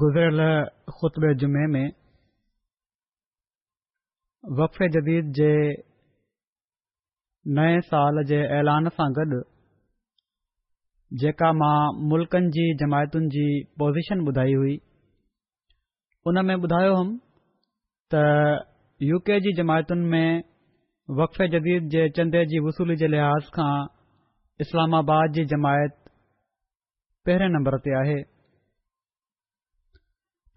گزرل خطب جمعے میں وقف جدید جے نئے سال جے اعلان سے گڈ جکا ماں ملکن جی جماعتن جی پوزیشن بدھائی ہوئی ان میں بدھایا ہم یو کے جی جماعتن میں وقف جدید جے چندے جی وصولی جے لحاظ کا اسلام آباد جی جماعت پہرے نمبر تے آئے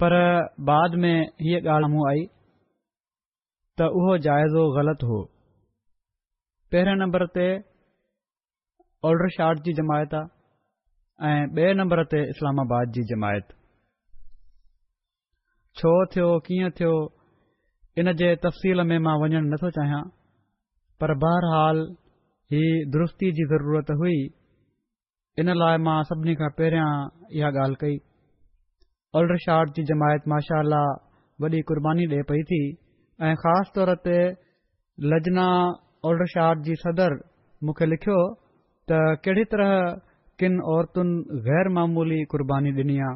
पर बाद में हीअ ॻाल्हि मूं आई त उहो जाइज़ो ग़लति हो पहिरें नंबर ते ओलर शाट जी जमायत आहे ऐं नंबर ते इस्लामाबाद जी जमायत छो थियो कीअं थियो इन जे तफ़सील में मां वञण न थो चाहियां पर बहरहाल ही दुरुस्ती जी ज़रूरत हुई इन लाइ मां सभिनी खां पहिरियां इहा ॻाल्हि कई उल्ड्रशाद जी जमायत माशा वॾी क़ुर्बानी ॾिए पई थी ऐं ख़ासि तौर ते लजना उर्डाद जी सदर मूंखे लिखियो त कहिड़ी तरह किन औरतुनि गैर मामूली क़ुर्बानी ॾिनी आहे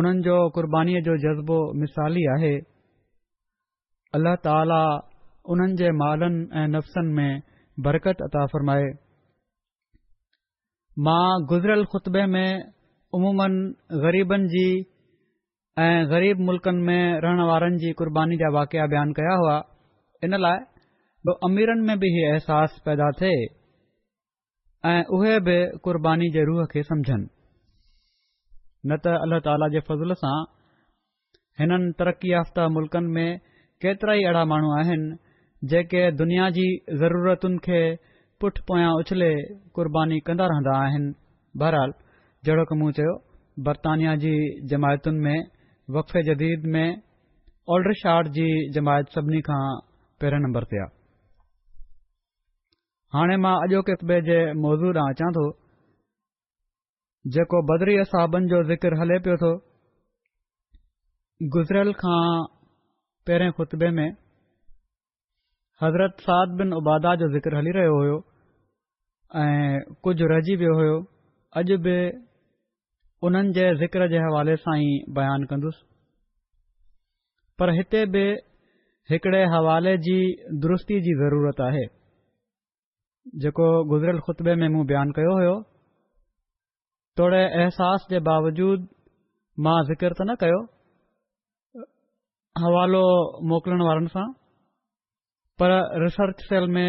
उन्हनि जो क़ुर्बानी जो जज़्बो मिसाली आहे अल्ल्ह ताली उन्हनि जे मालनि ऐं नफ़्सनि में बरकत अता फरमाए मां गुज़रियल खुतबे में उमूमन ग़रीबनि जी ऐं ग़रीब मुल्क़नि में रहण वारनि जी क़ुर्बानी जा वाक़िया बयानु कया हुआ इन लाइ बि अमीरनि में बि ही अहसास पैदा थिए ऐं उहे बि क़ुर्बानी जे रूह खे समझनि न त अल्लाह ताला जे फज़ल सां हिननि तरक़ी याफ़्ता मुल्क़नि में केतिरा ई अहिड़ा माण्हू आहिनि जेके दुनिया जी ज़रूरतुनि खे पुठि पोयां उछले कुर्बानी कंदा रहंदा आहिनि बहरहाल जहिड़ो की मूं चयो बर्ता जी जमातुनि में वक़फ़े जदीद में ओल्ड्र जी जमायत सभिनी खां पहिरें नंबर ते आहे हाणे मां अॼो क़बे जे मौज़ूदां अचा थो जेको बदरी असहाबन जो जिकर हले पियो थो गुज़िरियल खां पहिरियों ख़ुतबे में हज़रत साद बिन उबादा जो जिकर हली रहियो हो ऐं कुझु रहिजी वियो हो अॼु बि उन्हनि जे ज़िक्र जे हवाले सां ई बयानु कंदुसि पर हिते बि हिकड़े हवाले जी दुरुस्ती जी ज़रूरत आहे जेको गुज़िरियल खुतबे में मूं बयानु कयो तोड़े अहसास जे बावजूद मां ज़िक्र त न कयो हवालो मोकिलण वारनि सां पर रिसर्च सेल में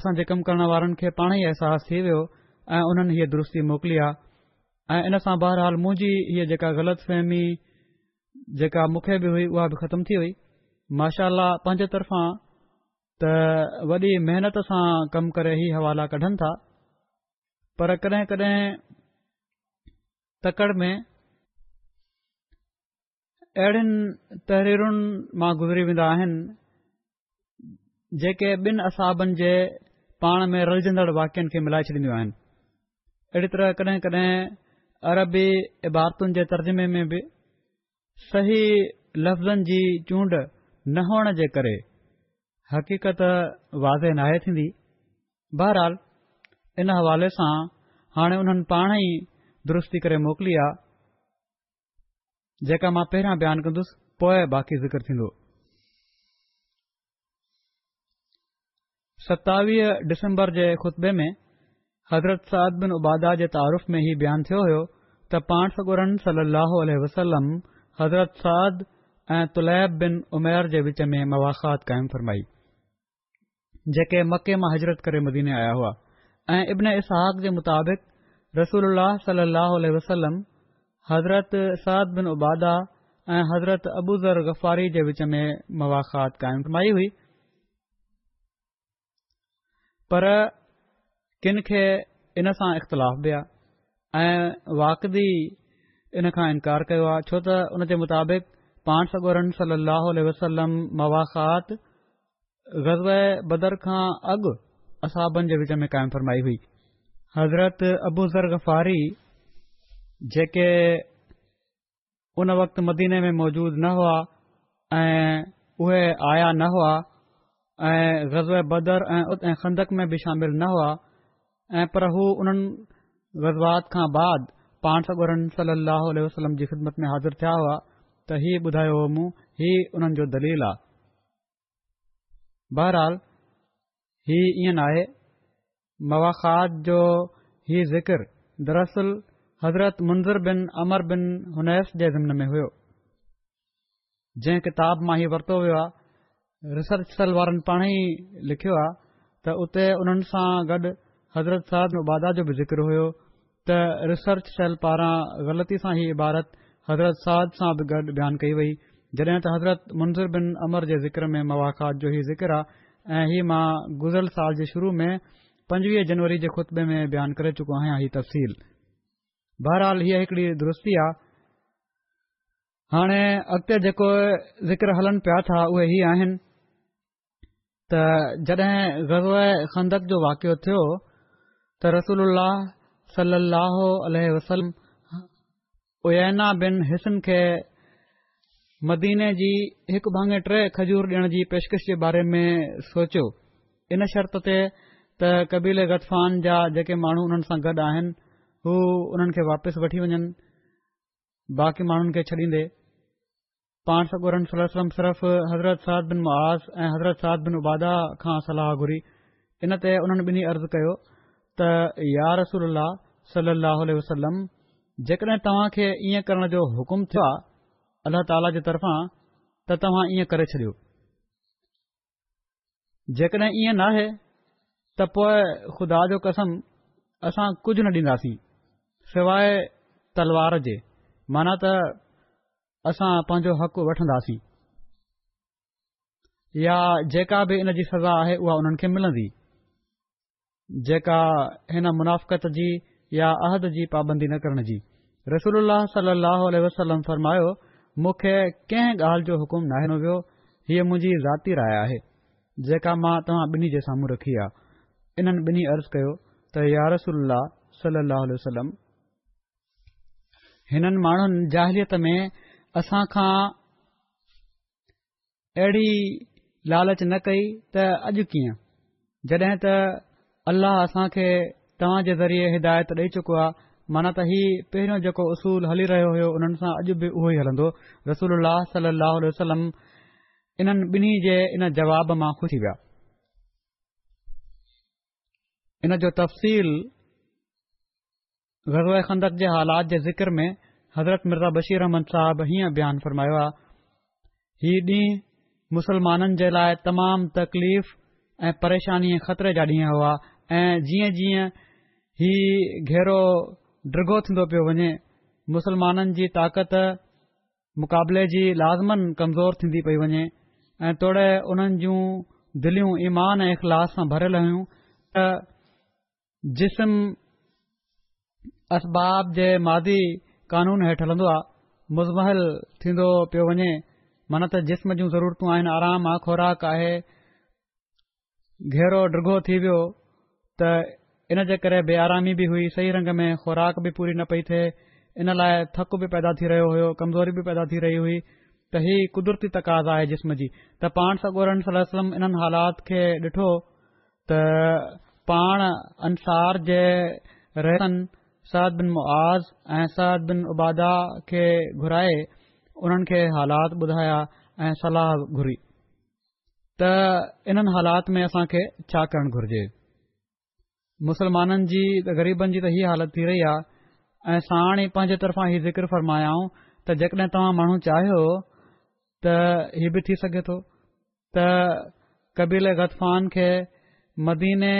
असां जे कमु करण वारनि खे पाण ई अहसासु थी वियो ऐं उन्हनि हीअ दुरुस्ती मोकली आहे ऐं इन सां बहरहाल मुंहिंजी इहे जेका ग़लति फ़हमी जेका मूंखे बि हुई उहा बि ख़तम थी वई माशाला अला पंहिंजे तरफ़ां त वॾी मेहनत सां कमु करे ई हवाला कढनि था पर कॾहिं कॾहिं तकड़ में अहिड़िन तहरीरुनि मां गुज़री वेंदा आहिनि जेके ॿिनि असाबनि जे पाण में रलजंदड़ वाक्यनि खे मिलाए छॾींदियूं आहिनि अहिड़ी तरह कॾहिं कॾहिं अरबी इबारतुनि जे तर्ज़ुमे में बि सही लफ़्ज़नि जी चूंड न हुअण जे करे हक़ीक़त वाज़े नाहे थींदी बहरहाल इन हवाले सां हाणे उन्हनि पाण ई दुरुस्ती करे मोकली आहे जेका मां पहिरियां बयानु कंदुसि पोएं बाक़ी ज़िक्र थींदो सतावीह डिसम्बर जे खुतबे में حضرت سعد بن ابادہ کے تعارف میں یہ بیان تھو تو پان سگرن صلی اللہ علیہ وسلم حضرت سعد ای طلب بن عمیر کے وچ میں مواخت قائم فرمائی جے مکے میں حضرت کر مدینے آیا ہوا ابن اسحاق کے مطابق رسول اللہ صلی اللہ علیہ وسلم حضرت سعد بن ابادہ حضرت ابو زر غفاری کے وچ میں مواخت قائم فرمائی ہوئی किन खे इन सां इख़्तिलाफ़ बि आहे ऐं वाकदी इन खां इनकार कयो आहे छो त उन जे मुताबिक़ पाण सगोरन सली वसलम मवाखात ग़ज़ बदर खां अॻु असाबनि जे विच में काय फरमाई हुई हज़रत अबू ज़र गफ़ारी जेके उन वक़्त मदीने में मौजूद न हुआ ऐं उहे आया न हुआ ऐं गज़व बदर ऐं उते खंदक में बि शामिल न हुआ ऐ पर हू उन वज़वात खां बाद पाण सगोरन गॾु सली अलसलम जी ख़िदमत में हाज़िर थिया हुआ त हीउ ॿुधायो हो मूं ही उन्हनि जो दलील आहे बहरहाल ही इएं न आहे मवाख़ात जो ही ज़िकर दरअसल हज़रत मुंज़र बिन अमर बिन हुनैस जे ज़िमिन में हो जंहिं किताब मां ही वरितो वियो आहे रिसर्च सल वारनि पाण ई लिखियो आहे त उते उन्हनि सां गॾु हज़रत साज़ में बादा जो बि ज़िक्रयो त रिसर्च सेल पारां ग़लती सां ई इबारत हज़रत साज़ सां बि गॾु बयानु कई वई जॾहिं त हज़रत मुंज़ूर बिन अमर जे ज़िक्र में मवाख़ात जो ई ज़िक्र ऐं ही मां गुज़िरियल साल जे शुरू में पंजवीह जनवरी जे खुतबे में बयानु करे चुको आहियां हीउ तफ़सील बहरहाल हीअ हिकड़ी दुरुस्ती आहे हाणे अॻिते जेको ज़िक्र हलनि पिया था उहे ही आहिनि त जड॒ गज़ल खंदक जो वाकियो थियो त रसूल सलो अलयना बिन हिसन खे मदीने जी हिकु भाङे टे खजूर ॾिण जी पेशिक जे बारे में सोचियो इन शर्त ते त कबील गदफान जा जेके माण्हू उन्हनि सां کے आहिनि हू उन्हनि खे वापिसि वठी वञनि बाक़ी माण्हुनि खे छडीदे صرف हज़रत साद बिन मुआज़ ऐं हज़रत साहित बिन उबादा खां सलाह घुरी इन ते उन्हनि अर्ज़ कयो त यार रसूल सली लल वसलम जेकॾहिं तव्हां खे ईअं करण जो हुकुम थियो आहे अल्ला ताला जे तरफ़ां त तव्हां ईअं करे छॾियो जेकॾहिं ईअं नाहे त पोइ ख़ुदा जो कसम असां कुझु न ॾींदासीं सवाइ तलवार जे माना त असां पंहिंजो हक़ वठंदासीं या जेका बि सज़ा आहे उहा उन्हनि खे मिलंदी जेका हिन मुनाफ़त जी या अहद जी पाबंदी न करण जी रसूल वसलम फरमायो मूंखे कंहिं ॻाल्हि जो हुकुम नाहिणो वियो हीअ मुंहिंजी ज़ाती राय आहे जेका मां तव्हां ॿिन्ही जे साम्हूं रखी आहे इन्हनि बिनी अर्ज़ कयो त या रसूल वसलम हिननि माण्हुनि जाहिलियत में असांखां अहिड़ी लालच न कई त अॼु कीअं जॾहिं त अल्लाह असां खे तव्हां जे ज़रिये हिदायत ॾेई चुको आहे माना त ही पहिरियों जेको उसूल हली रहियो हो हुननि सां अॼु बि उहो ई हलंदो रसूल सलाहु इन्हनि ॿिन्ही जे इन जवाब मां खुशी विया इन जो तफ़सील गज़ खंदक जे हालात जे ज़िक्र में हज़रत मिर्ज़ा बशीर अहमद साहब हीअं बयान फ़रमायो आहे हीउ ॾींहुं मुसलमाननि जे लाइ तमाम तकलीफ़ ऐं परेशानी ख़तरे जा ॾींहं हुआ ऐं जीअं जीअं ही घेरो डिघो थींदो पियो वञे मुसलमाननि जी ताक़त मुक़ाबले जी लाज़मन कमज़ोर थीन्दी पई वञे ऐं तोड़े उन्हनि जूं दिलियूं ईमान ऐं इख़लास सां भरियलु हुयूं त जिस्म असबाब जे मादी कानून हेठि हलंदो आहे मुज़महल थीन्दो पियो वञे मन त जिस्म जूं ज़रूरतूं आहिनि आराम आहे ख़ोराक आहे घेरो डिघो थी वियो त इन जे करे बेआरामी बि हुई सही रंग में खुराक बि पूरी न पई थे इन लाइ थक बि पैदा थी रहियो हो कमज़ोरी बि पैदा थी रही हुई त ही कुदरती तकाज़ आहे जिस्म जी त पाण सगोरन सलम इन्हनि हालात खे ॾिठो त पाण अंसार जे रहन सद बिन मुआज़ ऐं सद बिन उबादा खे घुराए उन्हनि खे हालात ॿुधाया ऐं सलाह घुरी त इन्हनि हालात में असां खे छा करणु घुर्जे मुसलमाननि जी ग़रीबनि जी त हीअ हालत थी रही आहे ऐं साण ई पंहिंजे तरफ़ा ही ज़िक्र फरमायाऊं त जेकॾहिं तव्हां माण्हू चाहियो त हीउ बि थी सघे थो त कबीले ग़फान खे मदीने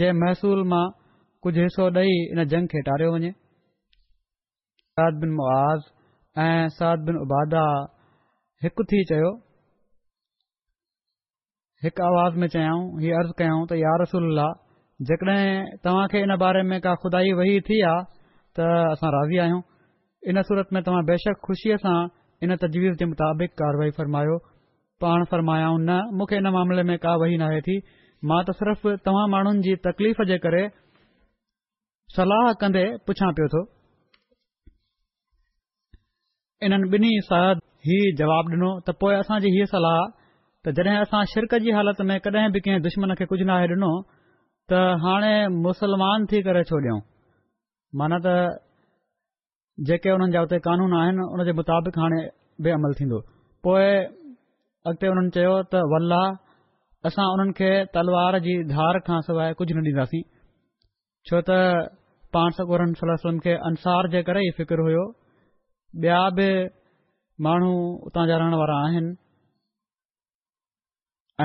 जे महसूल मां कुझु हिसो ॾेई इन जंग खे टारियो वञे साद बिन मुआज़ ऐं साद बिन उबादा हिकु थी चयो हिकु आवाज़ में चयाऊं ही अर्ज़ु कयऊं त यार रसूल जेकडहिं तव्हां खे इन बारे में का खुदाई वही थी आहे त असां राज़ी आहियूं इन सूरत में तव्हां बेशक खुशीअ सां इन तजवीज़ जे मुताबिक़ कार्रवाई फरमायो पाण फरमायाऊं न मूंखे इन मामले में का वही नाहे थी मां त सिर्फ़ तव्हां माण्हुनि जी तकलीफ़ जे करे सलाह कन्दे पुछां पियो तो इन्हनि ॿिन्ही साल ही जवाब डि॒नो त पोएं असांजी हीअ सलाह त जॾहिं असां शिरक जी हालत में कडहिं बि कंहिं दुश्मन खे कुझ नाहे डि॒नो त हाणे मुसलमान थी करे छो ॾियऊं माना त जेके हुननि जा उते कानून आहिनि हुनजे मुताबिक़ हाणे बि अमल थींदो पोइ अॻिते चयो त वल्ला असां उन्हनि खे तलवार जी धार खां सवाइ कुझ न ॾींदासीं छो त पाण सकूर सलाह खे अंसार जे करे ई फ़िक्र हुयो बिया बि माण्हू उतां जा रहण वारा आहिनि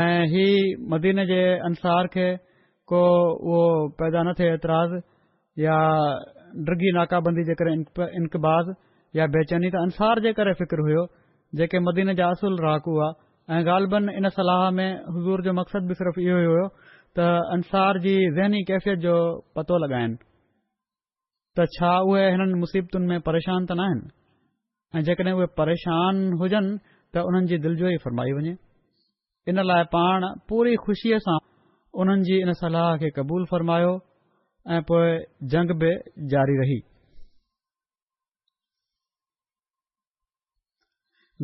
ऐं मदीन जे अंसार खे को उहो पैदा न थे एतिराज़ या डगी नाकाबंदी जे करे इनकबाज़ या बेचैनी त अंसार जे करे फ़िक्र हुयो जेके मदीन जा असुल राहकू हुआ ऐं ॻाल्हि बन इन सलाह में हज़ूर जो मक़सदु बि सिर्फ़ इहो हो त अंसार जी ज़हनी कैफ़ियत जो पतो लॻाइनि त छा उहे हिननि मुसीबतुनि में परेशान त न ऐं जेकॾहिं उहे परेशान हुजनि त उन्हनि जी दिलजोई फरमाई वञे इन लाइ पाण पूरी खुशीअ सां ان سلاہ جی قبول فرما پوئیں جنگ بھی جاری رہی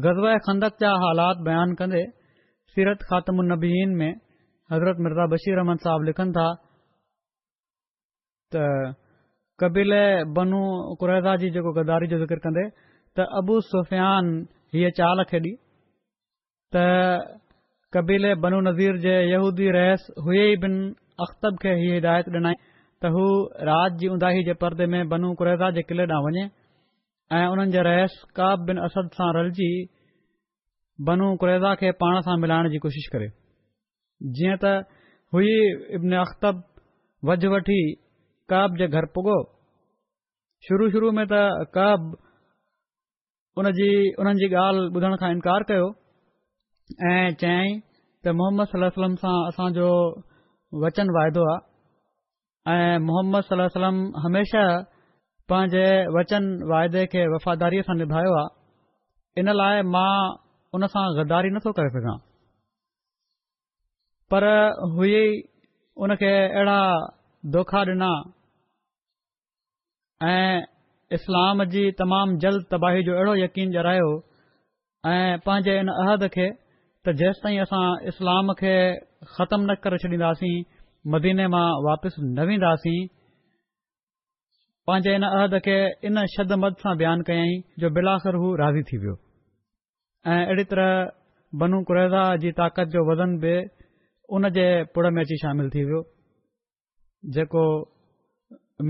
غزبۂ خندک جا حالات بیان کندے سیرت خاتم النبی میں حضرت مرزا بشیر رحم صاحب لکھن تھا کبیل بنو قردا جی غداری جو ذکر کرے تبو سفیان ہي چال कबीले बनू नज़ीर जे यहूदी रहस हुए बिन अख़्तब खे ही हिदायत डि॒नाई त हू राति जी उदाी जे पर्दे में बनू कुरेज़ा जे किले ॾांहुं वञे ऐं उन्हनि जो रहस काब बिन असद सां रलजी बनु कुरेज़ा खे पाण सां मिलाइण जी कोशिश करे जीअं त हुई इब्न अख़्तब वज वठी कव जे घर पुगो शुरू शुरू में त कवनि जी ॻाल्हि ॿुधण खां इनकार कयो ऐं चयाई त मोहम्मद सलम सां असांजो वचन वाइदो आहे ऐं मोहम्मद सलम हमेशा पंहिंजे वचन वाइदे खे वफ़ादारीअ सां निभायो आहे इन लाइ मां उन सां गदारी नथो करे सघां पर हुई उन खे अहिड़ा दोखा ॾिना ऐं इस्लाम जी तमामु जल्द तबाही जो अहिड़ो यकीन जायो ऐं पंहिंजे इन अहद खे त जेसि ताईं असां इस्लाम खे ख़तमु न करे छॾींदासीं मदीने मां वापसि न वेंदासीं पंहिंजे इन अहद खे इन शद मद सां बयानु कयाईं जो बिलासिर हू राज़ी थी वियो ऐं अहिड़ी तरह बनू कुरेज़ा जी ताक़त जो वज़न बि उन जे पुड़ में अची शामिल थी वियो जेको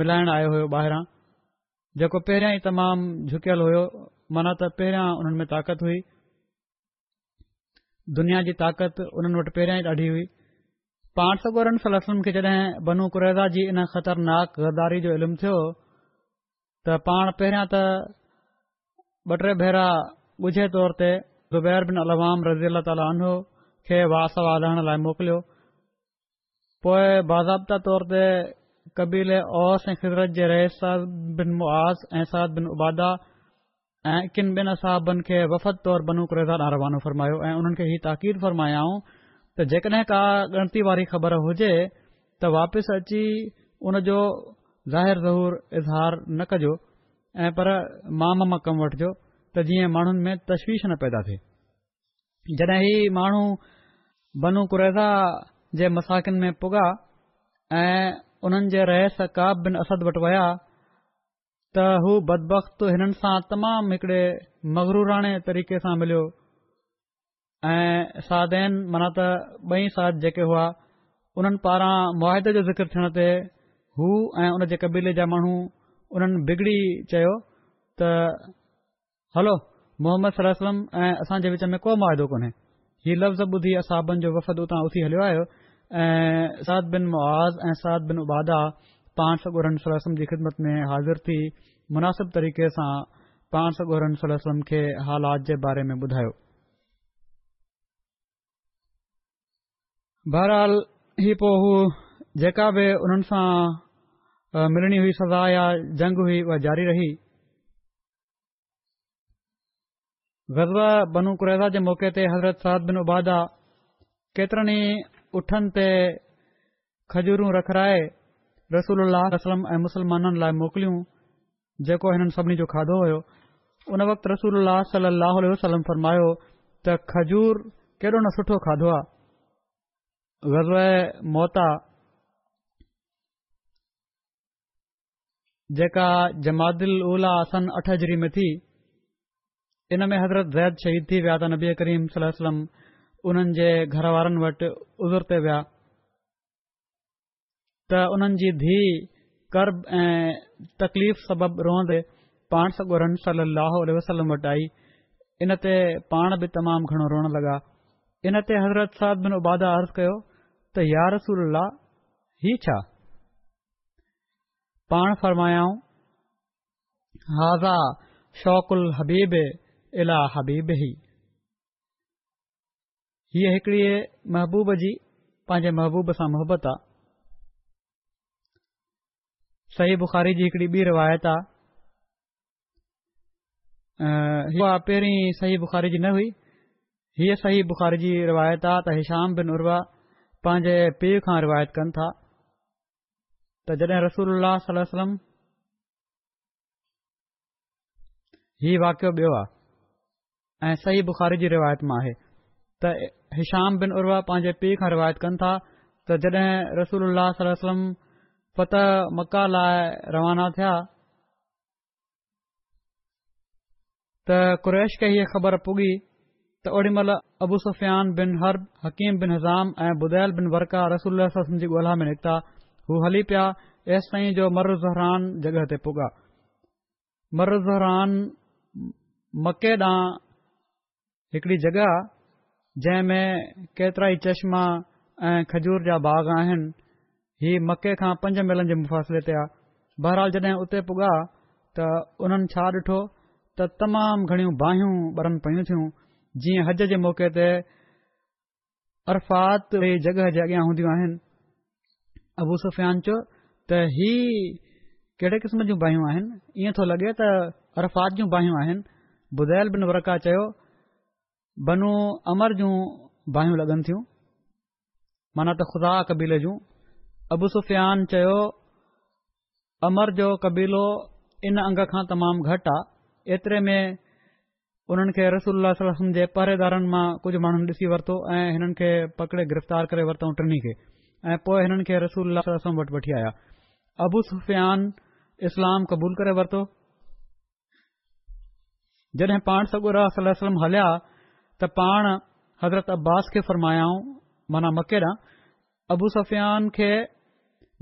मिलाइण आयो हुयो ॿाहिरां जेको पहिरियां ई तमामु झुकियलु हुयो माना त पहिरियां उन्हनि में ताक़त हुई दुनिया जी ताक़त उन्हनि वटि पहिरियां ई ॾाढी हुई पाण सगोरन असम खे जॾहिं बनू कुरेज़ा जी इन ख़तरनाक गदारी जो इल्मु थियो त पाण पहिरियां त ॿ टे भेरा ॻुझे तौर ते ज़ुबैर बिन अलवाम रज़ी अलाह तालो खे वालण लाइ मोकिलियो पोए बाज़ाब्त तौर ते कबीले ओस ऐं ख़ुज़रत जे रहे बिन मुआस ऐं साद बिन उबादा ऐं किन ॿिन असाबनि खे वफ़द तौर बनू कुरेज़ा ना रवानो फरमायो ऐं हुननि खे ही ताक़ीर फरमायाऊं त जेकॾहिं का गणती वारी ख़बर हुजे त वापसि अची उन जो ज़ाहिर ज़हूर इज़हार न कजो ऐं पर माम मां कमु वठिजो त जीअं माण्हुनि में तश्वीश न पैदा थिए जॾहिं ही माण्हू बनू कुरेज़ा जे मसाकिन में पुॻा ऐं उन्हनि जे रहस का बिन असद वटि विया त हू बदब हिननि सां तमामु हिकड़े मगरूराणे तरीक़े सां मिलियो ऐं सादेन माना त बई साद जेके हुआ उन्हनि पारां मुआदे जो ज़िक्र थियण ते हू ऐं उन जे कबीले जा माण्हू उन्हनि बिगड़ी चयो त हलो मोहम्मद सलम सलम्म ऐं असांजे विच में को मुआदो कोन्हे ही लफ़्ज़ ॿुधी असाबन जो वफ़द उथी वफ़दुल आयो ऐं साद बिन मुआज़ ऐं साद बिन उबादा पाण सो ॻोरन सलसम जी ख़िदमत में हाज़िर थी मुनासिब तरीक़े सां पाण खे हालात जे बारे में ॿुधायो बहरहाल जेका बि उन्हनि सां मिलणी हुई सज़ा या जंग हुई उहा जारी रही गज़न कुरेज़ा जे मौक़े ते हज़रत साद बिन उबादा केतिरनि ई उठनि ते खजूर रखराए रसूल ऐं मुस्लमाननि लाइ मोकिलियूं जेको हिननि सभिनी जो खाधो हुयो उन वक़्त वसलम फरमायो त खजूर केॾो न सुठो खाधो आहे गज़व मोता जेका जमादल उल्हास सन अठरी में थी इन में हज़रत ज़ैद शहीद थी विया त नबीआ करीम सलम उन्हनि जे घर वारनि वटि उजर ते विया त उन्हनि जी धीउ करब ऐं तकलीफ़ सबबु रोहंदे पाण सगो रन सली लाह वसलम वटि आई इन ते पाण बि तमामु घणो रोअणु लॻा इन ते हज़रत साहिबादा अर्ज़ु कयो त यारसल ही छा पाण फरमायाऊं हाज़ा शौक़ुल हबीब इलाह हबीब ही हीअ हिकिड़ी महबूब जी पंहिंजे महबूब सां मोहबत आहे सही बुखारी जी हिकड़ी ॿी रिवायत आहे हीअ पहिरीं सही बुखारी जी न हुई हीअ सही बुखारी जी रिवायत आहे त हेशाम बिन उर्वा पंहिंजे पीउ खां रिवायत कनि था त जॾहिं हीउ वाकियो ॿियो आहे ऐं सही बुखारी जी रिवायत मां आहे त हेशाम बिन उर्वा पंहिंजे पीउ खां रिवायत कनि था त जॾहिं रसूल अल्ला सलम फत मका लाइ रवाना थिया त कुरैश खे हीअ ख़बर पुॻी त ओड़ी महिल अबू सुफियान बिन हर्ब हकीम बिन हज़ाम ऐं बुदैल बिन वरका रसी ॻोल्हा में निकिता हू हली पिया एस ताईं जो मर ज़हरान जगह ते पुॻा मर ज़हरान मके ॾांहुं हिकड़ी जॻह जंहिं में केतिरा ई चश्मा ऐं खजूर जा बाग आहिनि हीअ मके खां पंज मेलनि जे मुफ़ासिले ते आहे बहरहाल जड॒हिं उते पुॻा त हुननि छा ॾिठो त तमामु घणियूं बाहियूं ॿरनि पइ थियूं जीअं हज जे मौके ते अरफ़ात जगह जे अॻियां हूंदियूं आहिनि अबु सुफ़ियान चयो त ही कहिड़े किस्म जूं बहियूं आहिनि इएं थो लॻे त अरफ़ात जूं बहियूं आहिनि बुदैल बिन वरका चयो बनू अमर जूं बाइयूं लॻनि थियूं माना त ख़ुदा कबीले जूं अबू सुफ़ियान चयो अमर जो कबीलो इन अंग खां तमामु घटि आहे एतिरे में हुननि खे रसूल सलम जे पहरेदारनि मां कुझु माण्हुनि ॾिसी वरतो ऐं हिननि खे पकड़े गिरफ़्तार करे वरितो टिनी खे ऐं पोएं हिननि खे रसूल वठी आया अबू सुफ़ियान इस्लाम क़बूल करे वरितो जॾहिं पाण सगोरहलम हलिया त पाण हज़रत अब्बास खे फरमायाऊं माना मके ॾां अबू सुफ़ियान खे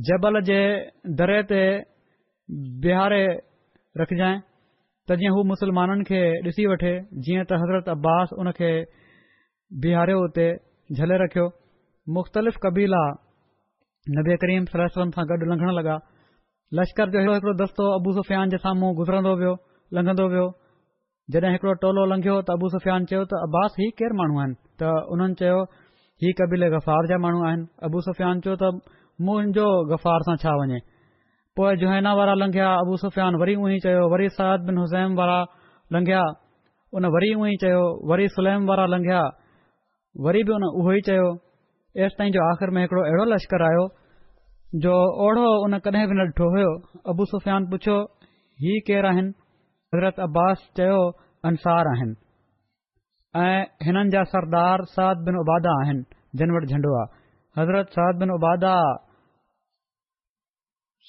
जबल जे दरे ते बिहारे रखज त जीअं हू मुस्लमाननि खे ॾिसी वठे जीअं त हज़रत अब्बास उन खे बिहारियो उते झले रखियो मुख़्तलिफ़ कबीला नबी करीम सलम सां गॾु लंघण लॻा लश्कर जो इहो हिकड़ो दस्तो अबू सुफ़ियान जे साम्हूं गुज़रंदो वियो लंघंदो वियो जॾहिं हिकड़ो टोलो लंघियो त अबू सुफ़ियान चयो त अब्बास ही केरु माण्हू आहिनि त हुननि चयो हीउ कबीले गफ़ार जा माण्हू आहिनि अबू सुफ़ियान चयो त मुंहिंजो गफ़ार सां छा वञे पोइ जुहैना वारा लंघिया अबू सुफ़ियान वरी उहो चयो वरी सयाद बिन हुसैन वारा लंघिया उन वरी उहो चयो वरी सुलैम वारा लंघिया वरी बि उन उहो ई चयो एसि ताईं जो आख़िर में हिकड़ो अहिड़ो लश्कर आयो जो ओढ़ो उन कॾहिं बि न ॾिठो हो अबू सुफ़ियान पुछियो ही केर आहिनि हज़रत अब्बास चयो अंसार आहिनि ऐं हिननि जा सरदार साद बिन उबादा आहिनि जिन वटि झंडो आहे हज़रत साद बिन उबादा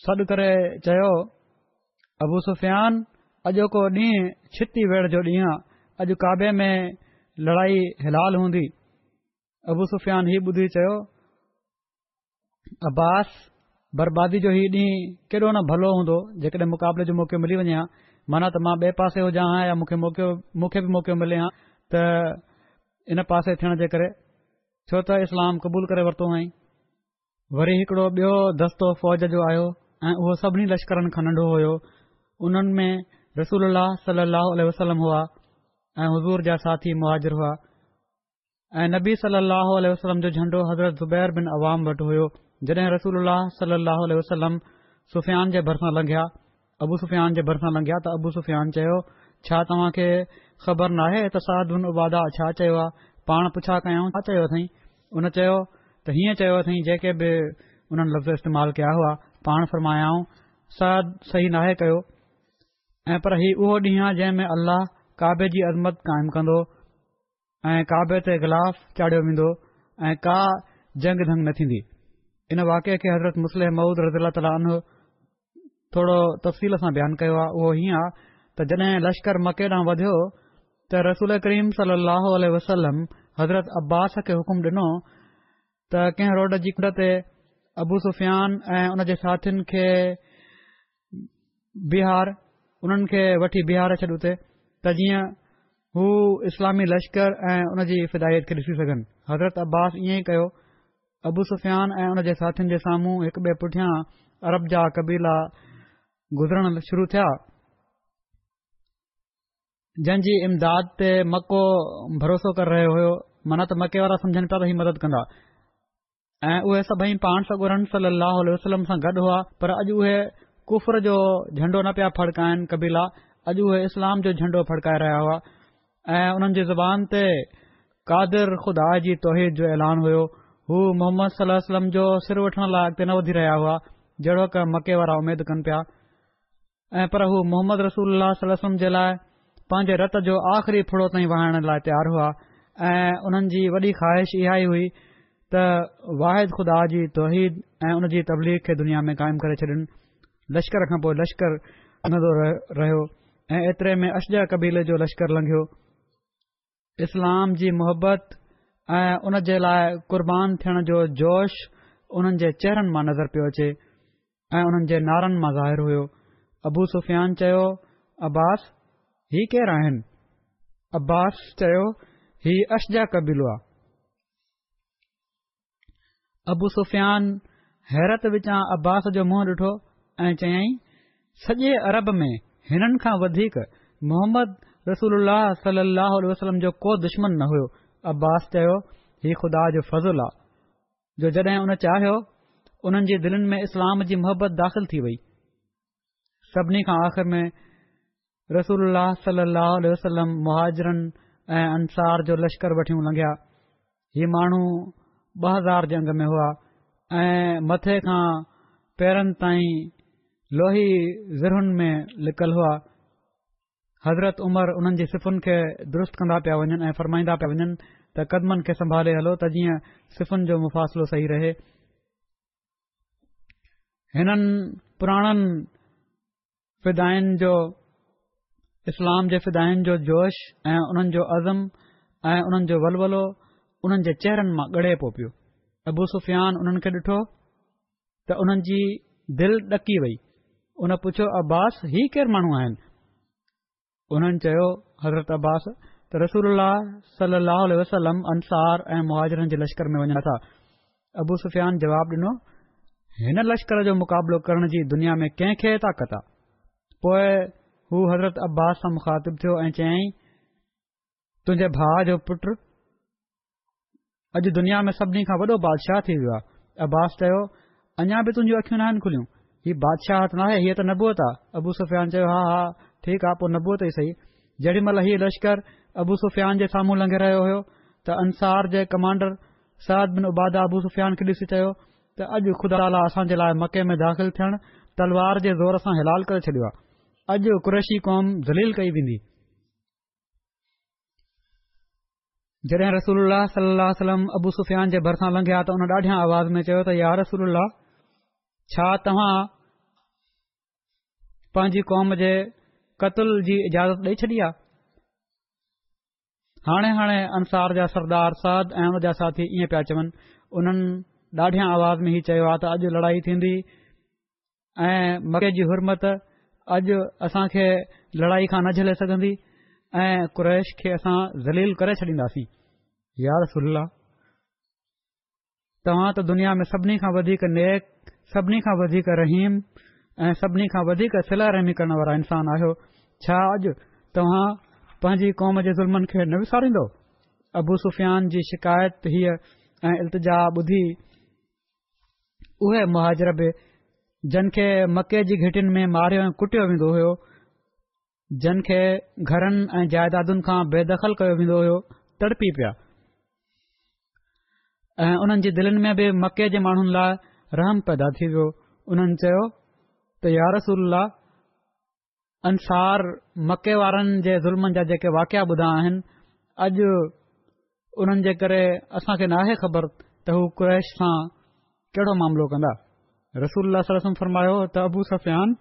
सॾु करे चयो अबू सुफियान अॼोको ॾींहुं छिती वेड़ जो ॾींहुं आहे अॼु काबे में लड़ाई हिलाल हूंदी अबू सुफ़ियान हीउ ॿुधी चयो अब्बास बर्बादी जो हीउ ॾींहुं केॾो न भलो हूंदो जेकॾहिं मुक़ाबले जो मौक़ो मिली वञे हा माना त मां ॿिए पासे हुजा हां या मूंखे मौको मूंखे बि मौक़ो मिले हा त इन पासे थियण जे करे छो त इस्लाम क़बूल करे वरितो आईं वरी हिकड़ो ॿियो दस्तो फौज जो आयो ऐं उहे सभिनी लश्करनि खां नंढो होयो उन्हनि में रसूल सल लह वसलम हुआ ऐं हज़ूर जा साथी मुआजिर हुआ ऐं नबी सल लह वसलम जो झंडो हज़रत ज़ुबैर बिन अवाम वटि हुयो जडहिं रसूल सलल वसलम सुफ़ियान जे भरिसां लंघिया अबू सुफ़ियान जे भरिसां लंघिया त अबू सुफ़ियान चयो छा तव्हां खे ख़बर नाहे त साद उबादा छा चयो आ पाण पुछा कयाऊं छा चयो तईं हुन चयो त हीअं चयो तईं जेके बि हुननि लफ़्ज़ इस्तेमाल कया हुआ पाण फरमायाऊं सद सही नाहे कयो ऐं पर हीउ उहो ॾींहुं आहे जंहिं में अल्लह काबे जी अदमत कायम कंदो ऐं काबे ते गिलाफ़ चाढ़ियो वेंदो ऐं का जंग झंग न थींदी इन वाकिए खे हज़रत मुस्लिम महूद रज़ील ताल थोरो तफ़सील सां बयानु कयो आहे उहो हीअं आहे त जड॒ लश्कर मके ॾांहुं वधियो त रसूल करीम सल वसलम हज़रत अब्बास खे हुकुम डि॒नो त कंहिं रोड जी कड़ ते अबू सुफ़ियान ऐं उन जे साथीन खे बिहार उन्हनि खे वठी बिहारे छॾियो थे त जीअं हू इस्लामी लश्कर ऐं उन जी हिदायत खे ॾिसी सघनि हज़रत अब्बास इएं ई कयो अबु सुफ़ियान ऐं उन जे साथियुनि जे साम्हूं हिकु बे पुठियां अरब जा कबीला गुज़रण शुरू थिया जंहिंजी इमदाद ते मको भरोसो करे रहियो हो मन त मके वारा सम्झनि पिया त ही मदद कंदा ऐं उहे सभई पाण सां गुर वसलम सां गॾु हुआ पर अॼु उहे कुफर जो झंडो न पिया फड़कायन कबीला अॼु उहे इस्लाम जो झंडो फड़काए रहिया हुआ ऐं उन्हनि जी ज़बान ते कादिर खुदा जी तौहीद जो ऐलान हुयो हू मोहम्मद सलमम जो सिर वठण लाइ अगि॒ न वधी रहिया हुआ जहिड़ो क मके वारा उमेद कन पिया ऐं पर हू मोहम्मद रसूल सलम जे लाइ पंहिंजे रत जो आख़िरी फुड़ो ताईं वहाइण लाइ तयारु हुआ ऐं उन्हनि जी वॾी ख़्वाहिश इहा ई हुई त वाहिद खुदा जी तौीद ऐं उन जी तबलीग खे दुनिया में कायम करे छॾनि लश्कर खां पो लश्करो रहियो ऐं एतिरे में अश कबीले जो लश्कर लंघियो इस्लाम जी मुहबत ऐं उन जे लाइ कुर्बान थियण जो जोश हुननि जे चहिरन मां नज़र पियो अचे ऐं उन्हनि जे नारनि मां ज़ाहिरु हुयो अबू सुफ़ियान चयो अब्बास ही केर आहिनि अब्बास चयो ही अश कबीलो आहे अबु सुफ़ियान हैरत विचां अब्बास जो मुंहं ॾिठो ऐं चयाईं सॼे अरब में हिननि खां वधीक मोहम्मद रसूल सलल वसलम जो को दुश्मन न हुयो अब्बास चयो ही ख़ुदा जो फज़ल आहे जो जॾहिं हुन चाहियो उन्हनि जे दिलनि में इस्लाम जी मोहबत दाख़िल थी वई सभिनी खां आख़िर में रसूल सलह वसलम मुहाजरनि ऐं अंसार जो लश्कर वठियूं लंघया ही माण्हू ॿ हज़ार जे अंग में हुआ ऐं मथे खां पेरनि ताईं लोही ज़रुनि में लिकल हुआ हज़रत उमर हुननि जी सिफ़ुनि खे दुरुस्त कंदा पिया वञनि ऐं फरमाईंदा पिया वञनि त कदमनि खे संभाले हलो त जीअं सिफ़ुनि जो मुफ़ासिलो सही रहे हिननि पुराणनि जो इस्लाम जे फिदायन जो जोश ऐं उन्हनि जो अज़म ऐं उन्हनि जो वलवलो उन जे चेहरनि मां ॻड़े पियो पियो अबू सुफ़ियान उन्हनि खे डिठो त उन्हनि जी दिलि ॾकी वई हुन पुछियो अब्बास ही केर माण्हू आइन उन्हनि चयो हज़रत अब्बास त रसूल सलाह अंसार ऐं मुआरनि जे लश्कर में वञा था अबू सुफ़ियान जवाब डि॒नो हिन लश्कर जो मुक़ाबिलो करण जी दुनिया में कंहिंखे ताकत आहे पोइ हू हज़रत अब्बास सां मुख़ातिबु थियो ऐं चयाईं तुंहिंजे भाउ जो पुटु अॼु दुनिया में सभिनी खां वॾो बादशाह थी वियो आहे अब्बास चयो अञा बि तुंहिंजी अखियूं नाहिनि खुलियूं ही बादशाहत त नाहे हीअ त नबु ता अबु सुफ़ियान चयो हा हा ठीक आ पो नबु अथई सही जेॾीमहिल ही लश्कर अबू सुफ़ियान जे साम्हूं लंघे रहियो हो त अंसार जे कमांडर सद बिन उबादा अबू सुफ़ियान खे ॾिसी चयो त अॼु खुदा आला असां जे लाइ मके में दाख़िल थियण तलवार जे ज़ोर सां हिलाल करे छडि॒यो अॼु कुरैशी कौम ज़ली कई वेंदी जॾहिं रसूल सलाहु अबू सुफ़ियान जे भरिसां लंघिया त हुन ॾाढिया आवाज़ में चयो त यार रसूल छा तव्हां पंहिंजी कौम जे क़तल जी इजाज़त ॾेई छॾी आहे हाणे हाणे अंसार जा सरदार साद ऐं हुन जा साथी ईअं पिया चवनि उन्हनि ॾाढियां आवाज़ में ई चयो आहे त अॼु लड़ाई थींदी ऐं मके जी हुरमत अॼु असां खे लड़ाई खां न झले सघन्दी ऐं कुरैश खे असां ज़लील करे छॾींदासीं यार तव्हां त दुनिया में सभिनी खां वधीक नेक सभिनी खां वधीक रहीम ऐं सभिनी खां वधीक सिला रहमी करण वारा इंसान आहियो छा अॼु तव्हां पंहिंजी कौम जे ज़ुल्मनि खे न विसारींदो अबू सुफ़ियान जी शिकायत हीअ ऐं इल्तिजाह ॿुधी उहे मुहाजर बि जन खे मके जी घिटियुनि में मारियो ऐं कुटियो वेंदो हो जिन खे घरनि ऐं जाइदादुनि खां बेदखल कयो वेंदो हो तड़पी पिया ऐं उन्हनि जे दिलनि में बि मके जे माण्हुनि लाइ रहम पैदा थी वियो उन्हनि चयो त यार रसूल अंसार मके वारनि जे ज़ुल्मनि जा जेके वाकिया ॿुधा आहिनि अॼु उन्हनि जे करे असां न आहे ख़बर त हू कु्रैश सां कहिड़ो मामिलो कंदा रसूल फरमायो त अबू सफ़ियान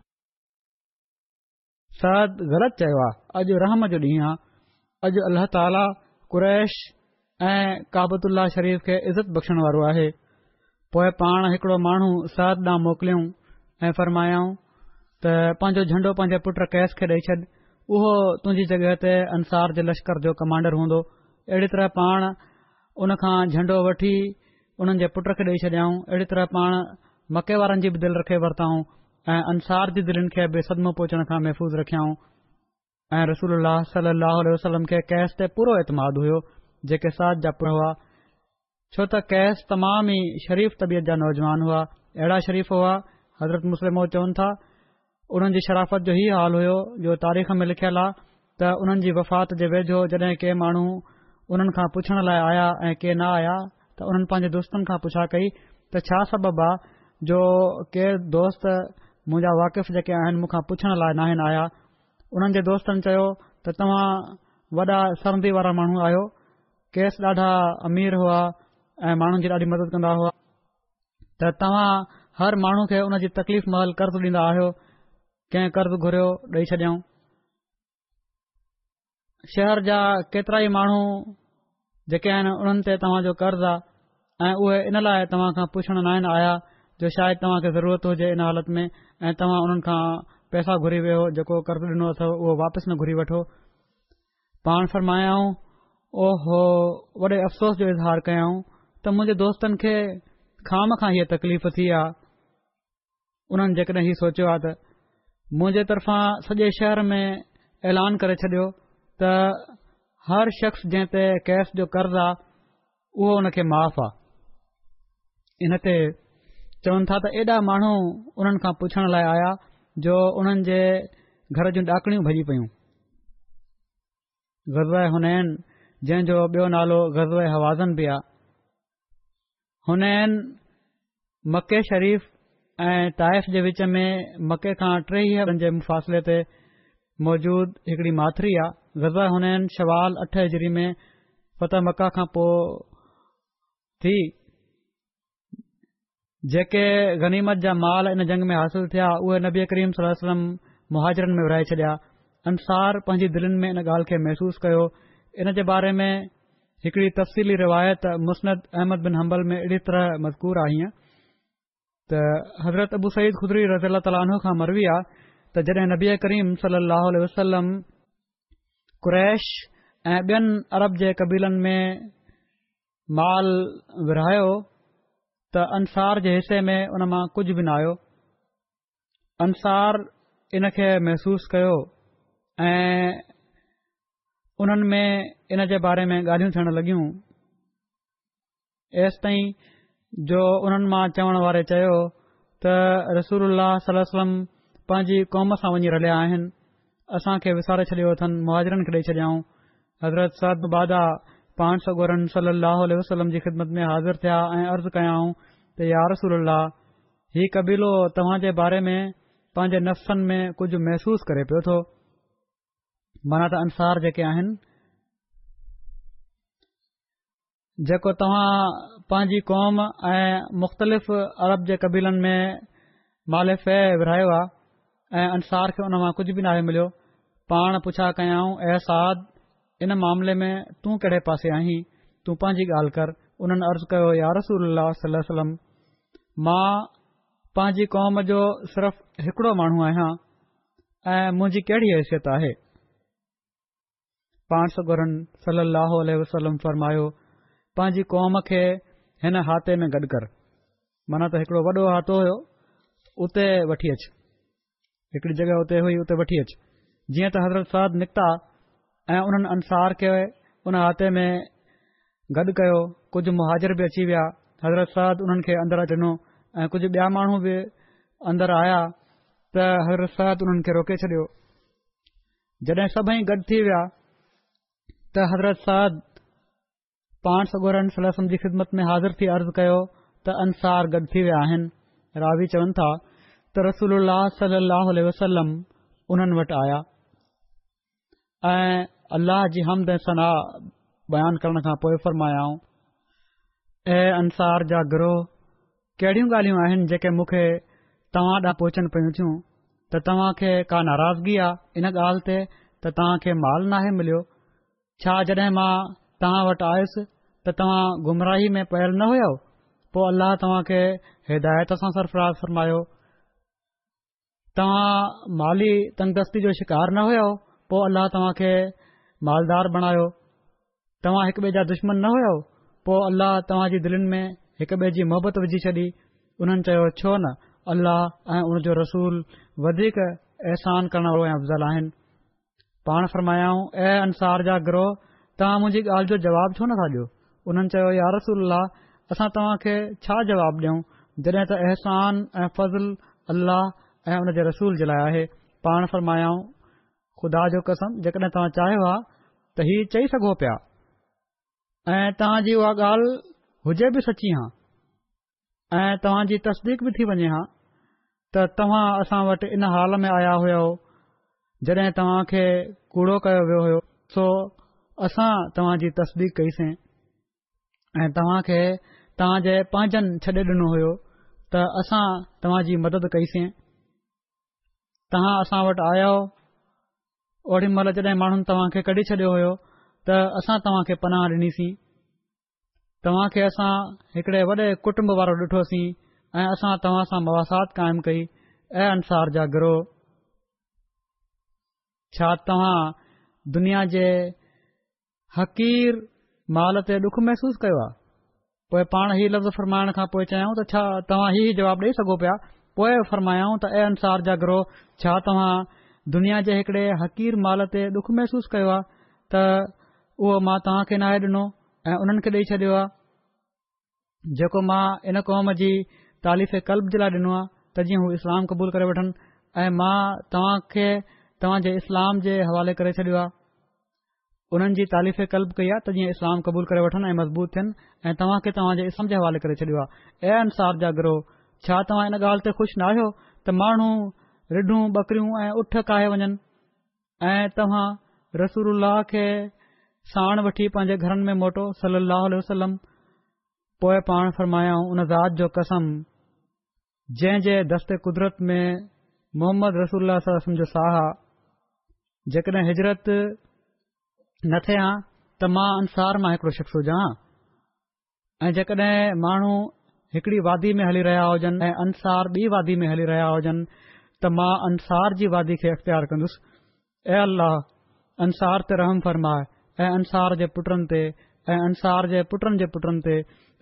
सरद ग़लति चयो आहे अॼु रहम जो ॾींहुं आहे अॼु अलाह ताला कुरैश ऐ काबूतल्ला शरीफ़ खे इज़त बख़्शण वारो आहे पोए पाण हिकड़ो माण्हू साथ ॾांहुं मोकिलियऊं ऐं फरमायाऊं त पांजो झंडो पांजे पुट कैस खे ॾेई छॾ उहो तुंहिंजी जॻहि ते अंसार जे लश्कर जो कमांडर हूंदो अहिड़ी तरह पाण उन खां झंडो वठी उन्हनि जे पुट खे ॾेई छॾियाऊं अहिड़ी तरह पाण मके वारनि जी बि दिलि रखे वरिताऊं ऐं अंसार जी दिलनि खे बि सदमो पहुचण खां महफ़ूज़ रखियाऊं ऐं रसूल सलाहु वसलम खे कैस ते पूरो इतमाद हुयो जेके साथ जा पुर हुआ छो त कैस तमाम ई शरीफ़ तबियत जा नौजवान हुआ अहिड़ा शरीफ़ हुआ हज़रत मुस्लिम चवनि था उन्हनि जी शराफ़त जो ई हाल हुयो जो तारीख़ में लिखियलु आहे त उन्हनि जी वफ़ात जे वेझो जॾहिं के माण्हू उन्हनि खां पुछण लाइ आया ऐं के न आया त उन्हनि पंहिंजे दोस्तनि खां पुछा कई त छा सबबु आहे जो के दोस्त मुंहिंजा वाकिफ़ जेके आहिनि मूंखां पुछण लाइ न आहिनि आया उन्हनि जे दोस्तनि चयो त तव्हां वॾा सरमी वारा माण्हू आहियो केस ॾाढा अमीर हुआ ऐं माण्हुनि खे ॾाढी मदद कंदा हुआ त तव्हां हर माण्हू खे उन जी तकलीफ़ महल कर्ज़ ॾींदा आयो कंहिं कर्ज़ घुरियो ॾेई छॾियऊं शहर जा केतिरा ई माण्हू जेके आहिनि उन्हनि ते तव्हांजो कर्ज़ आहे ऐं उहे इन लाइ तव्हां खां पुछण न आया जो शायदि तव्हां खे ज़रूरत हुजे इन हालति में ऐं तव्हां उन्हनि खां पैसा घुरी वियो जेको कर्ज़ ॾिनो अथव उहो वापसि न घुरी वठो पाण फरमायाऊं ओहो वॾे अफ़सोस जो इज़हार कयाऊं त मुंहिंजे दोस्तनि खे खाम खां हीअ तकलीफ़ थी आहे उन्हनि जेकॾहिं ही सोचियो आहे त मुंहिंजे तरफ़ा सॼे शहर में ऐलान करे छॾियो त हर शख्स जंहिं ते कैश जो कर्ज़ आहे उहो उनखे माफ़ आहे इन ते चवनि था त एॾा माण्हू उन्हनि खां पुछण लाइ आया जो उन्हनि जे घर जूं ॾाकणियूं भॼी पइयूं हुनइनि जंहिंजो बि॒यो नालो गज़ा ए हवाज़न बि आहे हुननि मके शरीफ़ ऐं ताइफ़ जे विच में मके खां टे हदनि जे मुफ़ासिले ते मौजूद हिकड़ी माथरी شوال ग़ज़ा हुननि शवाल अठ हज़री में फतह मका खां पोइ थी जेके गनीमत जा माल इन जंग में हासिल थिया उहे नबी करीम सलम मुहाजरनि में विरहाए छडि॒या अंसार पंहिंजी दिलनि में इन ॻाल्हि महसूस इन जे बारे में हिकड़ी तफ़सीली रिवायत मुस्नद अहमद बिन हंबल में अहिड़ी तरह मज़बूर आहे त हज़रत अबू सदरी रज़ील तालो खां मरवी आहे त जॾहिं नबी करीम स्रैश ऐं ॿियनि अरब जे कबीलनि में माल विरायो त अंसार जे हिसे में उन मां कुझ बि न आहियो अंसार इन खे महसूस कयो ऐं उन्हनि में इन जे बारे में ॻाल्हियूं थियण लॻियूं एसि ताईं जो उन्हनि मां चवण वारे चयो त रसूल सलम पंहिंजी कौम सां वञी रलिया आहिनि असां विसारे छॾियो अथनि मुहाजिरनि खे ॾेई छॾियऊं हज़रत सद बादा पाण सगोरन सल अल वसलम जी ख़िदमत में हाज़िर थिया ऐं अर्ज़ कयाऊं त यार रसूल ही कबीलो तव्हां जे बारे में पंहिंजे नफ़्सनि में कुझ महसूस करे पियो थो माना त अंसार जेके आहिनि जेको तव्हां पंहिंजी कौम ऐं मुख़्तलिफ़ अरब जे कबीलनि में मालिफ़ विरायो आहे ऐं अंसार खे हुन मां कुझ बि न आहे मिलियो पाण पुछा कयाऊं अहसाद इन मामले में तूं कहिड़े पासे आहीं तूं पंहिंजी ॻाल्हि कर उन्हनि अर्ज़ु कयो यार रसूलम मां पंहिंजी कौम जो सिर्फ़ हिकड़ो माण्हू आहियां ऐं मुंहिंजी कहिड़ी हैसियत आहे पाणस घुरनि सली लहो वसलम फरमायो पंहिंजी कौम खे हिन हाथे में गॾु कर माना त हिकड़ो वॾो हाथो हुयो उते वठी अच हिकड़ी जॻहि उते हुई उते वठी अच जीअं त हज़रत सालत निकिता ऐं उन्हनि अंसार खे हुन हाथे में गॾु कयो कुझु मुहाजर बि अची विया हज़रत सालद हुननि खे अंदरि ॾिनो ऐं कुझु ॿिया माण्हू बि अंदर आया त हज़रत सहित उन्हनि खे रोके छॾियो जॾहिं सभई गॾु थी विया हज़रत साद पाण जी ख़िदमत में हाज़िर अर्ज़ु कयो त अंसार गॾु थी विया आहिनि रावी चवनि था त रसूल उन्हनि वटि आया ऐं जी हमद सना बयानु करण खां पोए फरमायाऊं ग्रोह केड़ियूं ॻाल्हियूं आहिनि जेके मूंखे तव्हां ॾांहुं पोचनि पयूं थियूं त तव्हां खे का नाराज़गी आहे इन ॻाल्हि ते त तव्हां खे माल नाहे मिलियो छा जॾहिं मां तव्हां वटि आयुसि त तव्हां गुमराही में पयल न हुयो पोइ अल्लाह तव्हां खे हिदायत सां सरफराज़ फरमायो तव्हां माली तंगस्ती जो शिकार न हुयो पोइ अल्लाह तव्हां खे मालदार बणायो तव्हां हिकु ॿिए जा दुश्मन न हुयो पोइ अल्लाह तव्हां जे दिलनि में हिक ॿे जी मोहबत विझी छॾी उन्हनि चयो छो न अल्लाह ऐं उन जो रसूल वधीक अहसान करण वारो या अफ़ज़ल आहिनि पाण फरमायाऊं ऐं अंसार जा ग्रोह तव्हां मुंहिंजी ॻाल्हि जो जवाबु छो नथा ॾियो उन्हनि चयो यार रसूल असां तव्हां खे छा जवाबु ॾियूं जॾहिं त अहसान ऐं फज़ल अल्लाह ऐं हुन जे रसूल जे लाइ आहे पाण फरमायाऊं खुदा जो कसम जेकॾहिं तव्हां चाहियो आहे त ही चई सघो पिया ऐं तव्हांजी उहा ॻाल्हि हुजे बि सची हा ऐं तव्हांजी तस्दीक बि थी वञे हा त तव्हां असां वटि इन हाल में आया हुयो जॾहिं तव्हां खे कूड़ो कयो वियो हो सो असां तव्हां जी तसदीक कईसीं ऐं तव्हां खे तव्हां जे पंहिंजनि छॾे ॾिनो हो त असां तव्हां जी मदद कईसीं तव्हां असां वटि आया आहियो महिल जड॒हिं माण्हुनि तव्हां खे कढी छॾियो हो त असां तव्हां खे पनाह डि॒नीसीं तव्हां खे असां हिकड़े वॾे कुटुंब वारो ॾिठोसीं ऐं असां तव्हां सां क़ाइमु कई ऐं अंसार जा गिरह छा तव्हां दुनिया जे हक़ीर माल ते डुख महसूस कयो आहे पोइ पाण हीउ लफ़्ज़ फरमाइण खां पोइ चाहियूं त छा तव्हां हीउ ई जवाबु ॾेई सघो पिया पोएं फरमायो त ऐ अंसार जा ग्रोह छा तव्हां दुनिया जे हिकड़े हक़ीर माल ते डुख महसूस कयो आहे त उहो मां तव्हां खे नाहे डि॒नो ऐं उन्हनि खे ॾेई छॾियो आहे जेको मां इन क़ौम जी तालीफ़ कल्ब जे लाइ ॾिनो आहे त जीअं हू इस्लाम क़बूल करे वठनि ऐं मां तव्हां खे तव्हां जे इस्लाम जे हवाले करे छडि॒यो आहे उन्हनि जी तालीफ़े कल्ब कई आहे त जीअं इस्लाम क़बूल करे वठनि ऐं मज़बूत थियन ऐं तव्हां खे तव्हांजे इस्लाम जे हवाले करे छडि॒यो आहे ऐ अंसाफ़ जा ग्रोह छा तव्हां इन ॻाल्हि ते ख़ुश न आहियो त माण्हू रिढूं बकरियूं ऐं उठ खाए वञनि ऐं तव्हां रसूल खे साण वठी पंहिंजे घरनि में मोटो सली वसलम पोय पाण फरमायाऊं उन ज़ात जो कसम जंहिं जे कुदरत में मोहम्मद रसूल जो साह आहे जेकड॒हिंजरत न थिए हां त मां अंसार मां हिकड़ो शख्स हुजां ऐं जेकॾहिं माण्हू हिकड़ी वादी में हली रहिया हुजनि ऐं अंसार बि वादी में हली रहिया हुजनि त मां अंसार जी वादी खे इख़्तियार कंदुसि ऐं अल्लाह अंसार ते रहम फर्माए ऐं अंसार जे पुटनि ते ऐं अंसार जे पुटनि जे पुटनि ते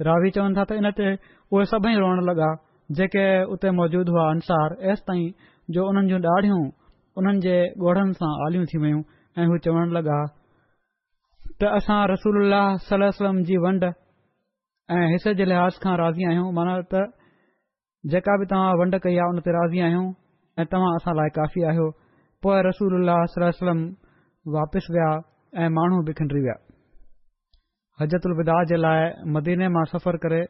रावी चवनि था त इन ते उहे सभई रोइण लॻा जेके उते मौजूद हुआ अंसार एसि ताईं जो हुननि जूं उन्हनि जे ॻोढ़नि सां आलियूं थी वयूं ऐं हू चवण लॻा त असां रसूल सलम जी वंड ऐं हिसे जे लिहाज़ खां राज़ी आहियूं माना त जेका बि तव्हां वंड कई आहे उन ते राज़ी आहियूं ऐं तव्हां असां लाइ काफ़ी आहियो पोइ रसूल सलम वापसि विया ऐं माण्हू बि खंडरी विया हजत उल बददास जे लाइ मदीने मां सफ़र करे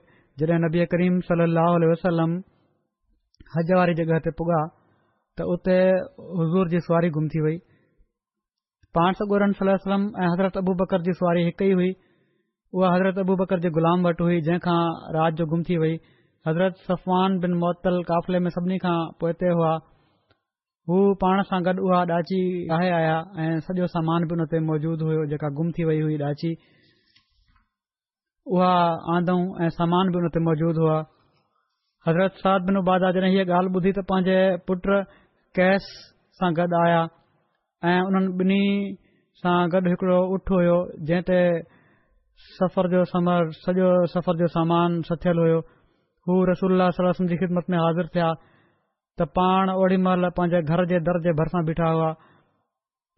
जॾहिं नबी करीम सलाहु वसलम हज वारी जॻह ते पुॻा त उते हज़ूर जी सुवारी गुम थी वई पाण सगोरम ऐं हज़रत अबू बकर जी सुवारी हिकु हुई उहा हज़रत अबू बकर जी गुलाम वटि हुई जंहिंखां राति जो गुम थी वई हज़रत सफ़वान बिन मुतल काफ़िले में सभिनी खां पोइ हिते हुआ हू पाण सां गॾु उहा डाची आया ऐं सॼो सामान बि उन ते मौजूद हुयो जेका गुम थी वई हुई डाची उहा आंद सामान बि उन ते मौजूद हुआ हज़रत साद बिनादा जॾहिं हीअ ॻाल्हि ॿुधी त पंहिंजे पुट कैस सां गॾु आया ऐं उन्हनि ॿिन्ही सां गॾु हिकड़ो उठ हुयो जंहिं ते सफ़र जो समर सॼो सफ़र जो सामान सथियलु हुयो हू रसूल जी ख़िदमत में हाज़िर थिया त पाण ओड़ी महिल पंहिंजे घर जे दर जे भरिसां बीठा हुआ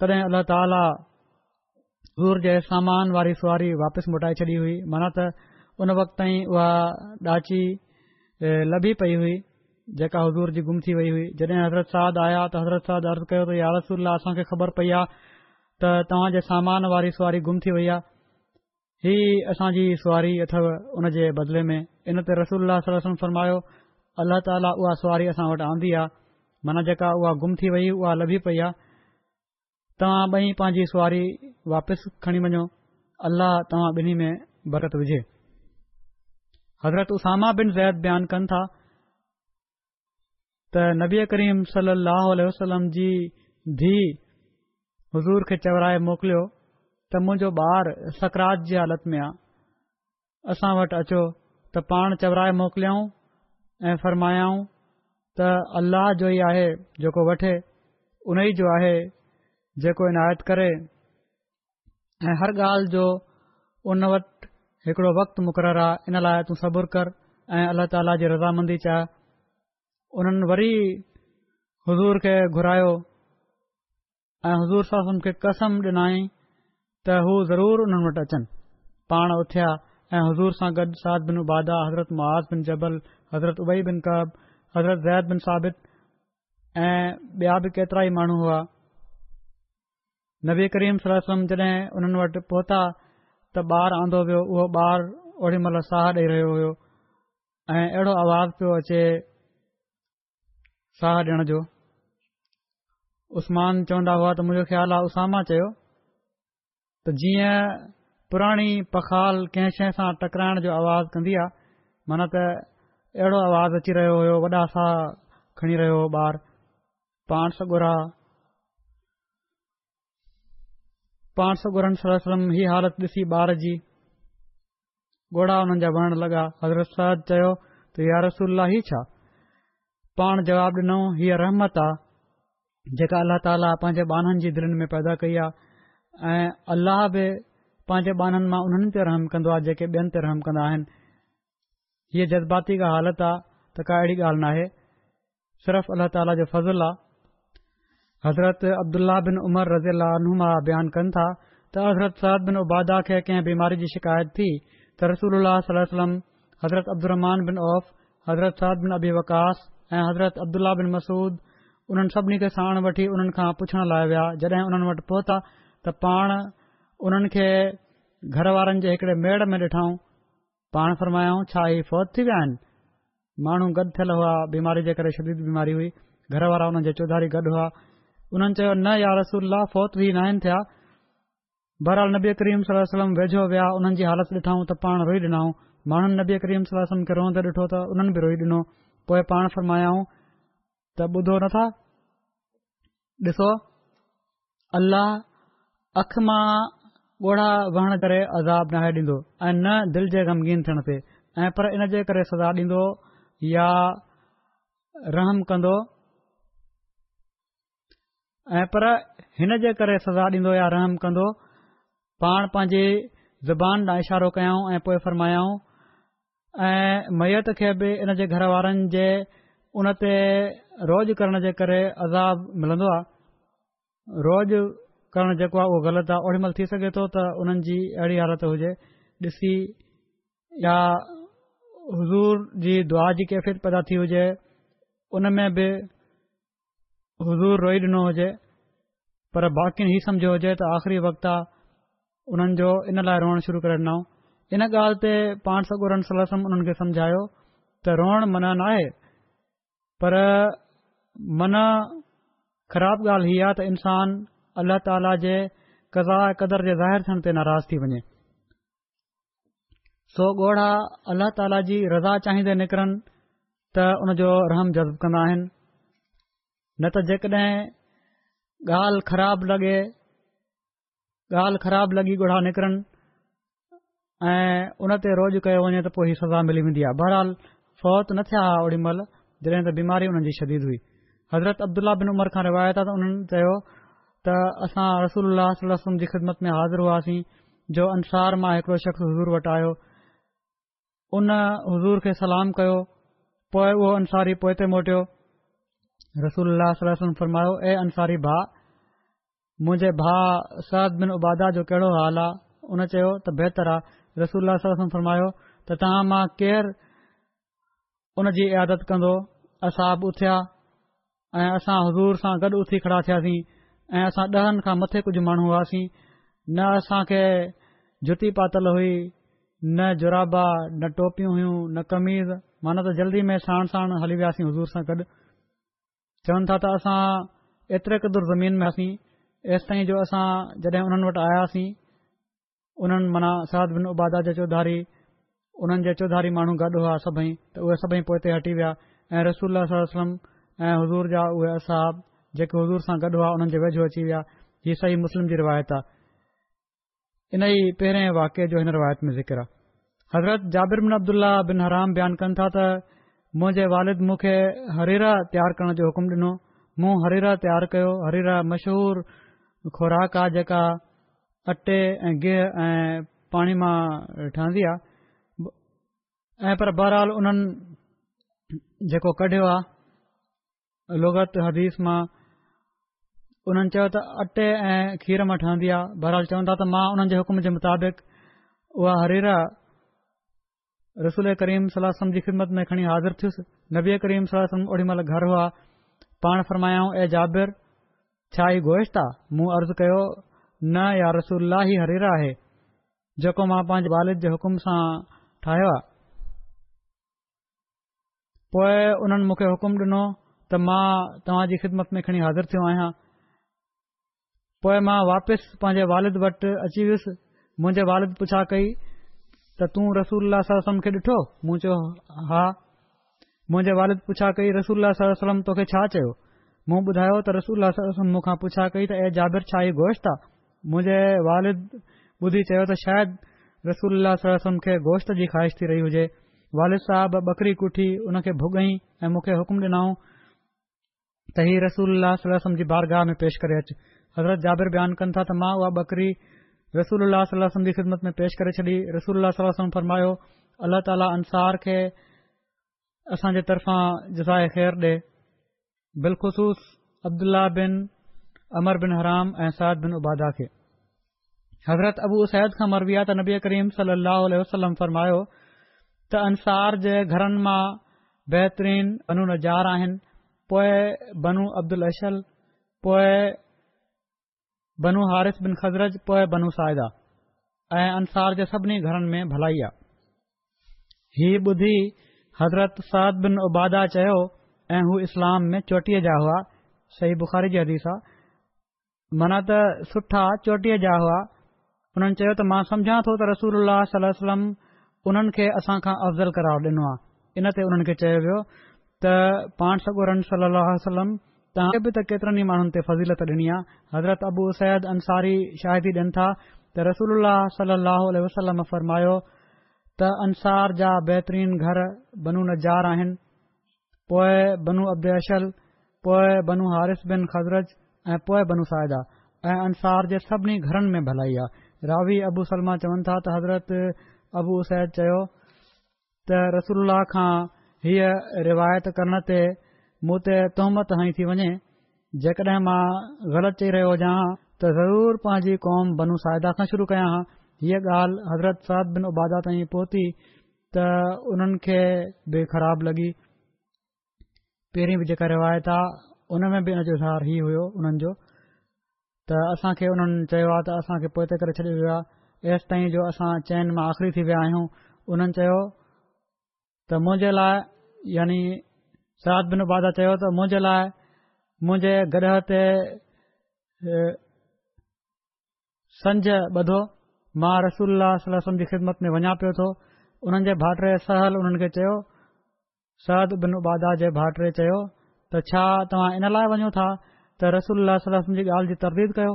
तॾहिं अलाह ताला हूर जे सामान वारी सुवारी वापसि मोटाए छॾी हुई माना त उन वक़्त ताईं उआ ॾाची लभी पई हुई हज़ूर जी गुम थी वई हुई जॾहिं हज़रत साल आया त हज़रत साल अर्ज़ कयो त यार रसूल असां खे ख़बर पई आहे त तव्हां जे सामान वारी सुवारी गुम थी वई आहे हीउ असांजी सुवारी अथव उन जे बदिले में इन ते रसूल फरमायो अलाह ताला उहा सवारी असां वटि आंदी आहे माना जेका उहा गुम थी वई उहा लभी पई आहे तव्हां ॿई पंहिंजी सुवारी वापसि खणी वञो अल्लाह तव्हां ॿिन्ही में बरत विझे हज़रत उसामा बिन ज़ैद बयानु कनि था त नबी करीम सल वसलम जी धीउ हज़ूर खे चवराए मोकिलियो त मुंहिंजो ॿार सकरात जी हालत में आहे असां वटि अचो त पाण चवराए मोकिलियाऊं ऐं फरमायाऊं त अल्लाह जो ई आहे जेको वठे उन ई जो आहे जेको इनायत करे ऐं हर ॻाल्हि जो उन वटि हिकिड़ो वक़्तु मुक़रर आहे इन लाइ तू सब्रु कर ऐं अलाह ताला जी रज़ामंदी चाहि उन्हनि वरी हज़ूर खे घुरायो ऐं हज़ूर साहब खे कसम ॾिनाई त हू ज़रूर हुननि वटि अचनि पाण उथिया ऐं हज़ूर सां गॾु साद बिन उबादा हज़रत मुहाज़ बिन जबल हज़रत उबई बिन कब हज़रत ज़ैद बिन साबित ऐं बिया बि केतिरा ई माण्हू हुआ नबी करीम सलाह जॾहिं हुननि वटि पहुता त ॿार आंदो वियो उहो ॿार ओॾी महिल साह ॾेई रहियो हो ऐं अहिड़ो आवाज़ पियो अचे साहु ॾियण जो उस्मान चवंदा हुआ त मुंहिंजो ख़्याल आहे उसामा चयो त जीअं पुराणी पखाल कंहिं शइ सां टकराइण जो आवाज़ कंदी आहे माना त अहिड़ो आवाज़ु अची रहियो हो वॾा साह खणी रहियो हो ॿार पाण सॻु पाण सॻु ही हालत ॾिसी ॿार जी घोड़ा हुननि जा भरण लॻा हज़रत सार रसला ही छा पाण जवाब ॾिनो हीअ रहमत आहे जेका अल्लाह ताली पंहिंजे बाननि जी दिलनि में पैदा कई आहे ऐं अल्लाह बि पंहिंजे बाननि मां उन्हनि ते रहम कंदो आहे जेके बियन ते रहम कन्दो आइन हीअ जज़्बाती का हालत आहे त का अहिड़ी ॻाल्हि नाहे सिर्फ़ अलाह ताल फज़ल आहे हज़रत अब्दुलाह बिन उमर रज़ी अला बयान कनि था त हज़रत सद बिन उबादा खे कंहिं बीमारी जी शिकायत थी त रसूल अलसलम हज़रत अब्दुरमान बन ओफ़ हज़रत सद बिन अबी वकास ऐं हज़रत अब्दुला बिन मसूद उन्हनि सभिनी खे साण वठी उन्हनि खां पुछण लायो विया जॾहिं उन्हनि वटि पहुता त पाण उन्हनि खे घर वारनि जे हिकड़े मेड़ में ॾिठऊं पाण फरमायाऊं छा ही फौत थी विया आइन माण्हू थियल हुआ बीमारी जे करे शदीद बीमारी हुई घर वारा हुननि जे चौधारी गॾु हुआ हुननि चयो न या रसूल फौत बि नाहिनि थिया बहरहाल नबी करीम सलम वेझो विया उन्हनि जी हालत ॾिठाऊं त पाण रोई ॾिनऊं माण्हुनि नबी करीम सलम खे रोंद ॾिठो त हुननि बि रोई ॾिनो पोए पाण फ़रमायाऊं त ॿुधो नथा ॾिसो अल्लाह अख मां गोढ़ा वहण करे अज़ाब नाहे ॾींदो ऐं न दिल ग़मगीन थियण ते ऐं पर इन जे करे सजा ॾींदो या रहम कंदो ऐं पर हिन जे करे सजा ॾींदो या रहम कंदो पाण पंहिंजी ज़ुबान इशारो कयाऊं ऐं पोइ फरमायाऊं ऐं मैअत खे बि इन जे घर वारनि जे उन ते रोज़ करण जे करे अज़ाबु मिलंदो आहे रोज़ु करण जेको आहे उहो ग़लति आहे ओॾी महिल थी सघे थो त उन्हनि जी अहिड़ी हालत हुजे ॾिसी या हज़ूर जी दुआ जी कैफ़ियत पैदा थी हुजे उन में बि हज़ूर रोई ॾिनो हुजे पर बाक़ी हीउ सम्झो हुजे त आख़िरी वक़्तु आहे उन्हनि जो इन लाइ शुरू करे ॾिनऊं इन ॻाल्हि ते पाण सगुरनि सलसम उन्हनि खे समुझायो त रोइण मन न आहे पर मन ख़राब ॻाल्हि ही आहे त इन्सान अल्ल्ह ताला जे कज़ा क़दर क़दुरु जे ज़ा थियण ते नाराज़ थी वञे सो ॻोढ़ा अल्ल्ह ताला जी रज़ा चाहींदे निकरनि त उन जो रहम जज़्ब कंदा आहिनि न त जेकॾहिं ॻाल्हि ख़राब ॻाल्हि ख़राब लॻी ॻोड़ा निकरन ऐं उन ते रोज कयो वञे त पो सज़ा मिली वेंदी आहे बहरहाल फ़ौत न थिया हा ओॾी महिल जॾहिं त बीमारी हुन जी शदीद हुई हज़रत अब्दुल्ला बिन उमर खां रिवायता त हुननि चयो त असां रसूल वसम जी ख़िदमत में हाज़िर हुआसीं जो अंसार मां हिकड़ो शख़्स हज़ूर वटि आयो उन हज़ूर खे सलाम कयो पोइ उहो अंसारी पोइ ते मोटियो रसूल फरमायो ए अंसारी भा मुंहिंजे भाउ सद बिन उबादा जो कहिड़ो हाल आहे उन चयो त बहितर आहे रसूल सर सां फरमायो त तव्हां मां केर उन जी इयादत कंदो असां बि उथिया ऐं असां हज़ूर सां गॾु उथी खड़ा थियासीं ऐं असां ॾहनि खां मथे कुझु माण्हू हुआसीं न असां खे जुती पातल हुई न जुराबा न टोपियूं हुयूं न कमीज़ माना त जल्दी में साण साण हली वियासीं हज़ूर सां गॾु चवनि था त असां एतिरे दुर ज़मीन में हुआसीं ऐसि ताईं जो असां जॾहिं हुननि वटि आयासीं उन्हनि माना सरद बिन उबादा जा चौधारी उन्हनि जे चौधारी माण्हू गॾु हुआ सभई त उहे सभई पोइते हटी विया ऐं रसूल वसलम ऐं हज़ूर जा उहे असाब जेके हज़ूर सां गॾु हुआ हुननि जे वेझो अची विया हीअ सही मुस्लिम जी रिवायत आहे इन ई पहिरें वाके जो हिन रिवायत में ज़िक्र हज़रत जाबिर बिन अब्दुलाह बिन हराम बयानु कनि था त मुंहिंजे वालिद मूंखे हरेरा तयारु करण जो हुकुम ॾिनो मूं हरेरा तयारु कयो हरेरा मशहूर खुराक आहे जेका अटे ऐं गीह ऐं पाणीअ मां ठहंदी आहे ऐं पर बहरहाल उन जेको कढियो आहे लोगत हदीस मां उन्हनि चयो त अटे ऐं खीर मां ठहंदी आहे बहरहाल चवनि था त मां उन्हनि जे हुकम जे मुताबिक उहा हरीरा रसूल करीम सलासम जी ख़िदमत में खणी हाज़िर थियुसि नबी करीम सलासम ओॾीमहिल घर हुआ पाण फरमायाऊं ऐ जाबिर छा ई गोहि मूं अर्ज़ु कयो न यार रसल्ला ई हरिरा आहे जेको मां पंहिंजे वालिद जे हुकुम सां ठाहियो आहे पोए हुननि मूंखे हुकुम डि॒नो त मां तव्हां जी ख़िदमत में खणी हाज़िर थियो आहियां पोए मां वापसि पंहिंजे वालिद वटि अची वियुसि मुंहिंजे वालिद पुछा कय त तूं रसूलम खे ॾिठो मूं चयो हा मुंहिंजे वालिद पुछा कई रसूल तोखे छा चयो मूं ॿुधायो त रसूल मूंखां पुछा कई त ऐ जाबिद छा ई गोश्त आहे मुंहिंजे वालिद ॿुधी चयो त शायदि रसूल खे गोश्त जी ख़्वाहिश थी रही हुजे वालिद साहिब बकरी कुठी हुन खे भुॻई ऐं मूंखे हकम ॾिनऊं त ही रसूल सलम जी बारगाह में पेश करे अचु अगरि जाबिर बयान कनि था त मां उहा बकरी रसूल अलाहम जी ख़िदमत में पेश करे छॾी रसूल फरमायो अल्ला ताला अंसार खे असांजे तरफ़ा जज़ाए ख़ैर ॾे बिलसूस अब्दुलाह बिन अमर बिन हराम ऐं सद बिन उबादा खे हज़रत अबू असैद खां मरविया त नबी करीम सलीमायो त अंसार जे घरनि मां बेहतरीनार आहिनि पोए बनू अब्दुल अशल पोइ बनू हारिश बिन खज़र पोइ बनू साहिदा ऐं अंसार जे सभिनी घरनि में भलाई आहे ही ॿुधी हज़रत सद बिन उबादा चयो ऐं हू इस्लाम में चोटीअ जा हुआ शही बुख़ारी जी हदीसा मन त सुठा हुआ उन्हनि चयो त मां सम्झा थो त रसूल सलम उन्हनि खे असांखां अफ़ज़ल करार ॾिनो आहे इन ते उन्हनि खे चयो वियो त पाण सगोर सलम त बि त केतिरनि ई माण्हुनि ते फज़ीलत ॾिनी आहे हज़रत अबू सैद अंसारी शायदि डि॒यन था त रसूल फरमायो त अंसार जा बेहतरीन घर बनू नजार आहिनि पोए बनू अब्बे अशल बनू हारिस बेन खज़रज ऐं पोए बनू साहिजा ऐं अंसार जे सभिनी घरनि में भलाई आहे रावी अबू सलमा चवनि था त हज़रत अबू सैद चयो त रसूल खां हीअ रिवायत करण ते मूं ते तोहमत हई थी वञे जेकॾहिं मां ग़लति चई रहियो हुजा हां त ज़रूर पंहिंजी कौम बनू साहिदा खां शुरू कया हां हीअ ॻाल्हि हज़रत सद बिन उबादा ताईं पहुती त उन्हनि खे बि ख़राब लॻी पहिरीं बि जेका रिवायत आ उन में बि हिन जो ई हुयो हुननि जो त असां खे उन्हनि चयो आहे त असां खे पोइ त करे छॾियो आहे ऐसि ताईं जो असां चैन मां आख़िरी थी विया आहियूं उन्हनि चयो त मुंहिंजे लाइ यानी सराद बिन उबादा चयो त मुंहिंजे लाइ मुंहिंजे ग्रह ते संज बधो मां रसूल जी ख़िदमत में वञा पियो थो उन्हनि जे भाटरे सहल उन्हनि खे चयो बिन उबादा जे भाटरे चयो त छा तव्हां इन लाइ वञो था त रसूल सलम जी ॻाल्हि जी तरदीद कयो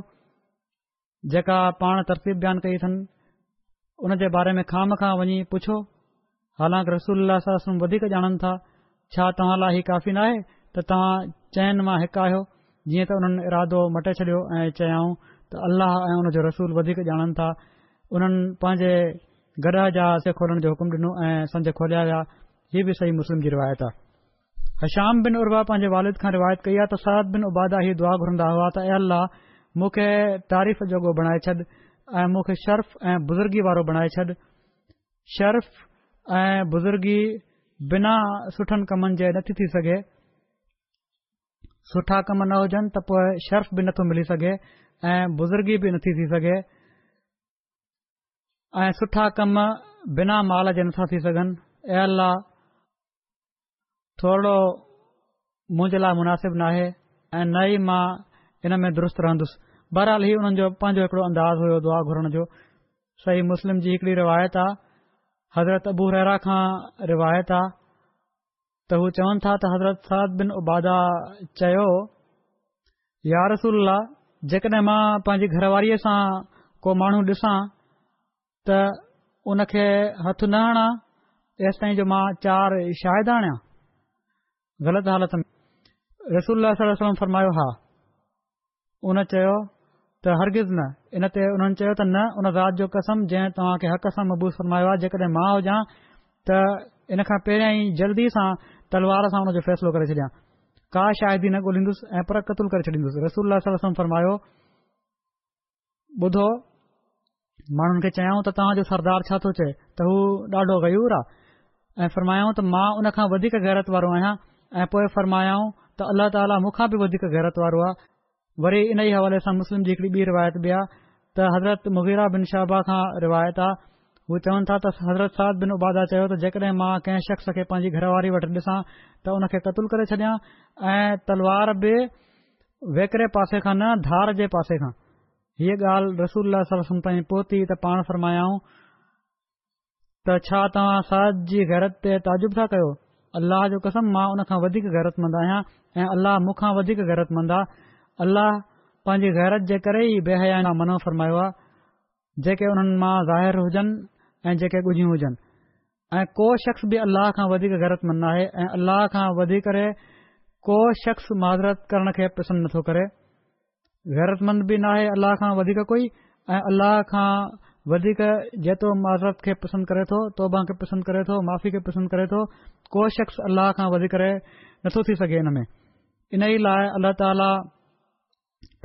जेका पाण तरतीब बयान कई अथनि उन जे बारे में खाम खां वञी पुछो हालांकि रसूल वधीक था छा तव्हां लाइ काफ़ी नाहे त तव्हां चयनि मां हिकु आयो जीअं त हुननि इरादो मटे छॾियो ऐ चयाऊं त अल्लाह ऐ हुन जो रसूल वधीक ॼाणनि था उन्हनि पंहिंजे घर जा खोलण जो हकुम ऐं संज खोलिया विया हीअ बि सही मुस्लिम जी रिवायत आहे हश्याम बिन उर्वा पंहिंजे वालिद खां रिवायत कई आहे त सरद बिन उबादा ई दुआ घुरंदा हुआ त अह मूंखे तारीफ़ जोगो बणाए छॾ ऐं मूंखे शर्फ़ ऐं बुज़ुर्गी वारो बणाए छॾ शर्फ ऐं बुज़ुर्गी बिना सुठनि कमनि जे नथी थी सघे सुठा कम न हुजनि त पोइ शर्फ़ बि नथो मिली सघे ऐं बुज़ुर्गी बि नथी थी सघे ऐं सुठा कम बिना माल जे नथा थी सघनि थोरो मुंहिंजे लाइ मुनासिबु नाहे ऐं न ई मां इन में दुरुस्त रहंदुसि बहरहाल ही हुननि जो पंहिंजो हिकड़ो अंदाज़ हुयो दुआ घुरण जो सही मुस्लिम जी हिकड़ी रिवायत आ हज़रत अबू रहरा खां रिवायत आहे त हू चवनि था त हज़रत सरद बिन उबादा चयो या रसूल आहे जेकॾहिं मां पंहिंजी घरवारीअ सां को माण्हू ॾिसां त हुन खे हथु न आणा एसि ताईं जो मां चार शाहिदा आणियां ग़लति हालत में रसूल वसलम फरमायो हा उन चयो त हरगिज़ न इन ते हुननि चयो त न उन राति जो कसम जंहिं तव्हां खे हक़ सां महबूज़ फरमायो आहे जेकॾहिं मां हुजा त इन खां पहिरियों ई जल्दी सां तलवार सां हुन जो करे छॾियां का शायदि न ॻोल्हींदुसि ऐं पर कतूल करे छॾींदुसि रसूल वसमम फरमायो ॿुधो माण्हुनि खे चयाऊं त तव्हांजो सरदार छा थो चए त हू ॾाढो गयूर आहे ऐं फरमायो त मां उन खां वधीक गैरत वारो आहियां ऐं पोएं फरमायाऊं त अल्ला ताला मुखां बि वधीक गैरत वारो आहे वरी इन ई हवाले सां मुस्लिम जी हिकड़ी ॿी रिवायत बि आहे त हज़रत मुगीरा बिन शाहबा खां रिवायत आ उहे चवनि था त हज़रत साद बिन उबादा चयो त जेकॾहिं मां कंहिं शख़्स खे पंहिंजी घरवारी वटि ॾिसां त उन खे कत्ल करे छॾियां ऐं तलवार बि वेकरे पासे खां न धार जे पासे खां हीअ ॻाल्हि रसूल ताईं पोती त पाण फरमायाऊं त छा तव्हां साद जी गैरत ते ताजुब था कयो अल्लाह जो कसम मां उनखां वधीक गैरतमंद आहियां ऐं अल्लाह मुखा वधीक गहरतमंद आहे अलाह पंहिंजी गैरत जे करे ई बेहया मनो फरमायो आहे जेके उन्हनि मां ज़ाहिर हुजनि ऐ जेके गुझियूं हुजनि ऐ को शख़्स बि अल्लाह खां वधीक ग़रतमंद नाहे ऐं अलाह खां वधीक को शख़्स माज़रत करण खे पसंद नथो करे ग़ैरतमंद बि नाहे अल्लाह खां वधीक कोइ ऐं अल्लाह खां वधीक जेतिरो माज़रत खे पसंदि करे थो तौबा खे पसंदि करे थो माफ़ी खे पसंदि करे थो को शख़्स अल्लाह खां वधी करे नथो थी सघे हिन में इन ई लाइ अलाह ताला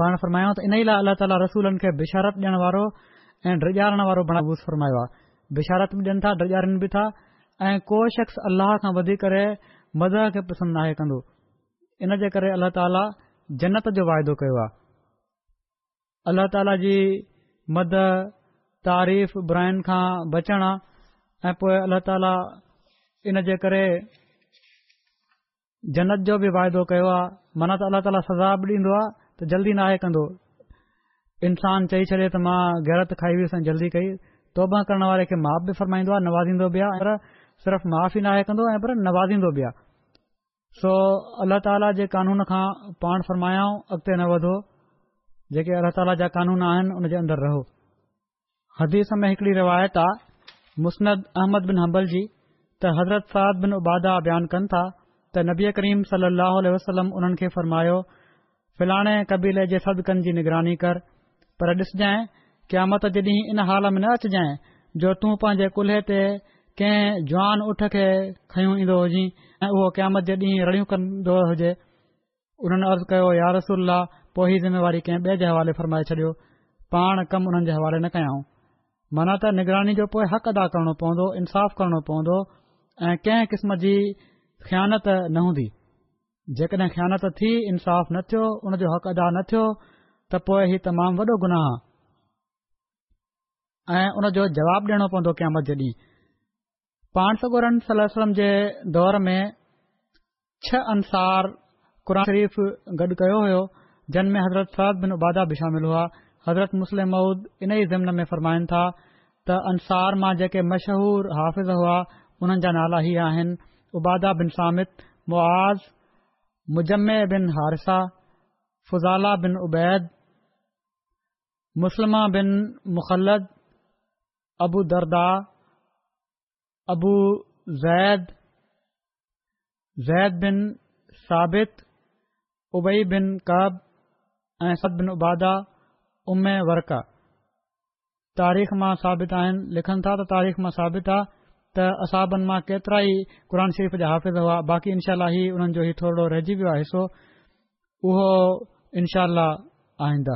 पाण फरमायो त इन ई लाइ अलाह ताला रसूलनि खे बिशारत ॾियण वारो ऐं डजारण वारो बणबूस फरमायो आहे बिशारत बि ॾियनि था ड्रजारनि बि था ऐं को शख़्स अल्लाह खां वधी करे मदह खे पसंदि नाहे कंदो इन जे करे अल्ला ताला जन्नत जो वाइदो कयो आहे अल्ला ताला जी मद तारीफ़ बुराइन खां बचणु आ पोए اللہ ताला इन जे करे جنت जो बि वाइदो कयो आहे मना त अल्ला ताला सज़ा बि ॾींदो आहे त जल्दी नाहे कंदो इन्सानु चई छॾे त मां کئی खाई वयुसि ऐं जल्दी कई तौबा करण वारे खे माफ़ बि फरमाईंदो आहे नवाज़ींदो बि आहे पर सिर्फ़ माफ़ ई नाहे कंदो ऐ पर नवाज़ींदो बि आहे सो अलाह ताला जे कानून खां पाण फरमायाऊं अॻिते न वधो जेके अलाह ताला जा कानून उन जे अंदरि रहो हदीस में हिकड़ी रिवायत आ मुस्द अहमद बिन हंबल जी त हज़रत साद बिन उबादा बयान कनि था त नबी करीम सली लहल वसलम उन्हनि खे फ़रमायो फिलाणे कबीले जे सदिकनि जी निगरानी कर पर ॾिसजांइ क़यामत जॾहिं इन हाल में न अचजाइ जो तूं पंहिंजे कुल्हे ते कंहिं जुआन ऊठ खे खयो ईंदो हुजं ऐं उहो क़यामत जॾहिं रड़ियूं कंदो हुजे उन्हनि अर्ज़ु कयो यार रसूल पो जिमेवारी कंहिं ॿिए जे हवाले फ़रमाए छॾियो पाण कम उन्हनि जे हवाले न कयाऊं माना त निगरानी जो पोए हक़ अदा करणो पवंदो इनसाफ़ करणो पवंदो ऐ कंहिं किस्म जी ख़्यानत न हूंदी जेकॾहिं ख़्यानत थी इन्साफ़ न थियो हुन जो हक़ अदा न थियो त पोए ही तमामु वॾो गुनाह ऐं हुन जो जवाब ॾेयणो पवंदो कया मद जॾीं पाण सगोरन सलम जे दौर में छह अंसार क़ुर शरीफ़ गॾु कयो हो जिन में हज़रत सराद बिन उबादा बि शामिल हुआ हज़रत मुस्लिम महुूद इन ई ज़िमन में फरमाइनि था त अंसार मां जेके मशहूर हाफ़िज़ हुआ उन्हनि जा नाला ई आहिनि उबादा बिन सामित मुआज़ मुजम्म बिन हारिसा फुज़ाला बिन उबैद मुस्लमा बिन मुखलद अबू दरदा अबु ज़ैद ज़ैद बिन साबित उबई बिन कब ऐं सद बिन उबादा उमे वर्का तारीख़ मां साबित आहिनि लिखनि था त तारीख़ मां ما आहे त असाबनि मां केतिरा ई क़ुर शरीफ़ जा हाफ़िज़ हुआ बाक़ी इनशा ही उन्हनि जो थोरो रहिजी वियो हिसो उहो इनशा आईंदा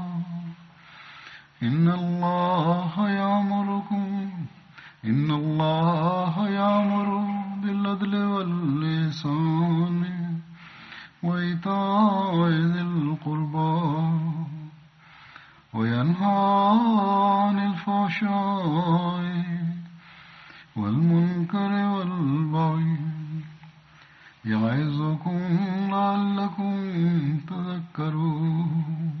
إن الله يأمركم إن الله يأمر بالعدل واللسان وإيتاء ذي القربى وينهى عن الفحشاء والمنكر والبغي يعظكم لعلكم تذكرون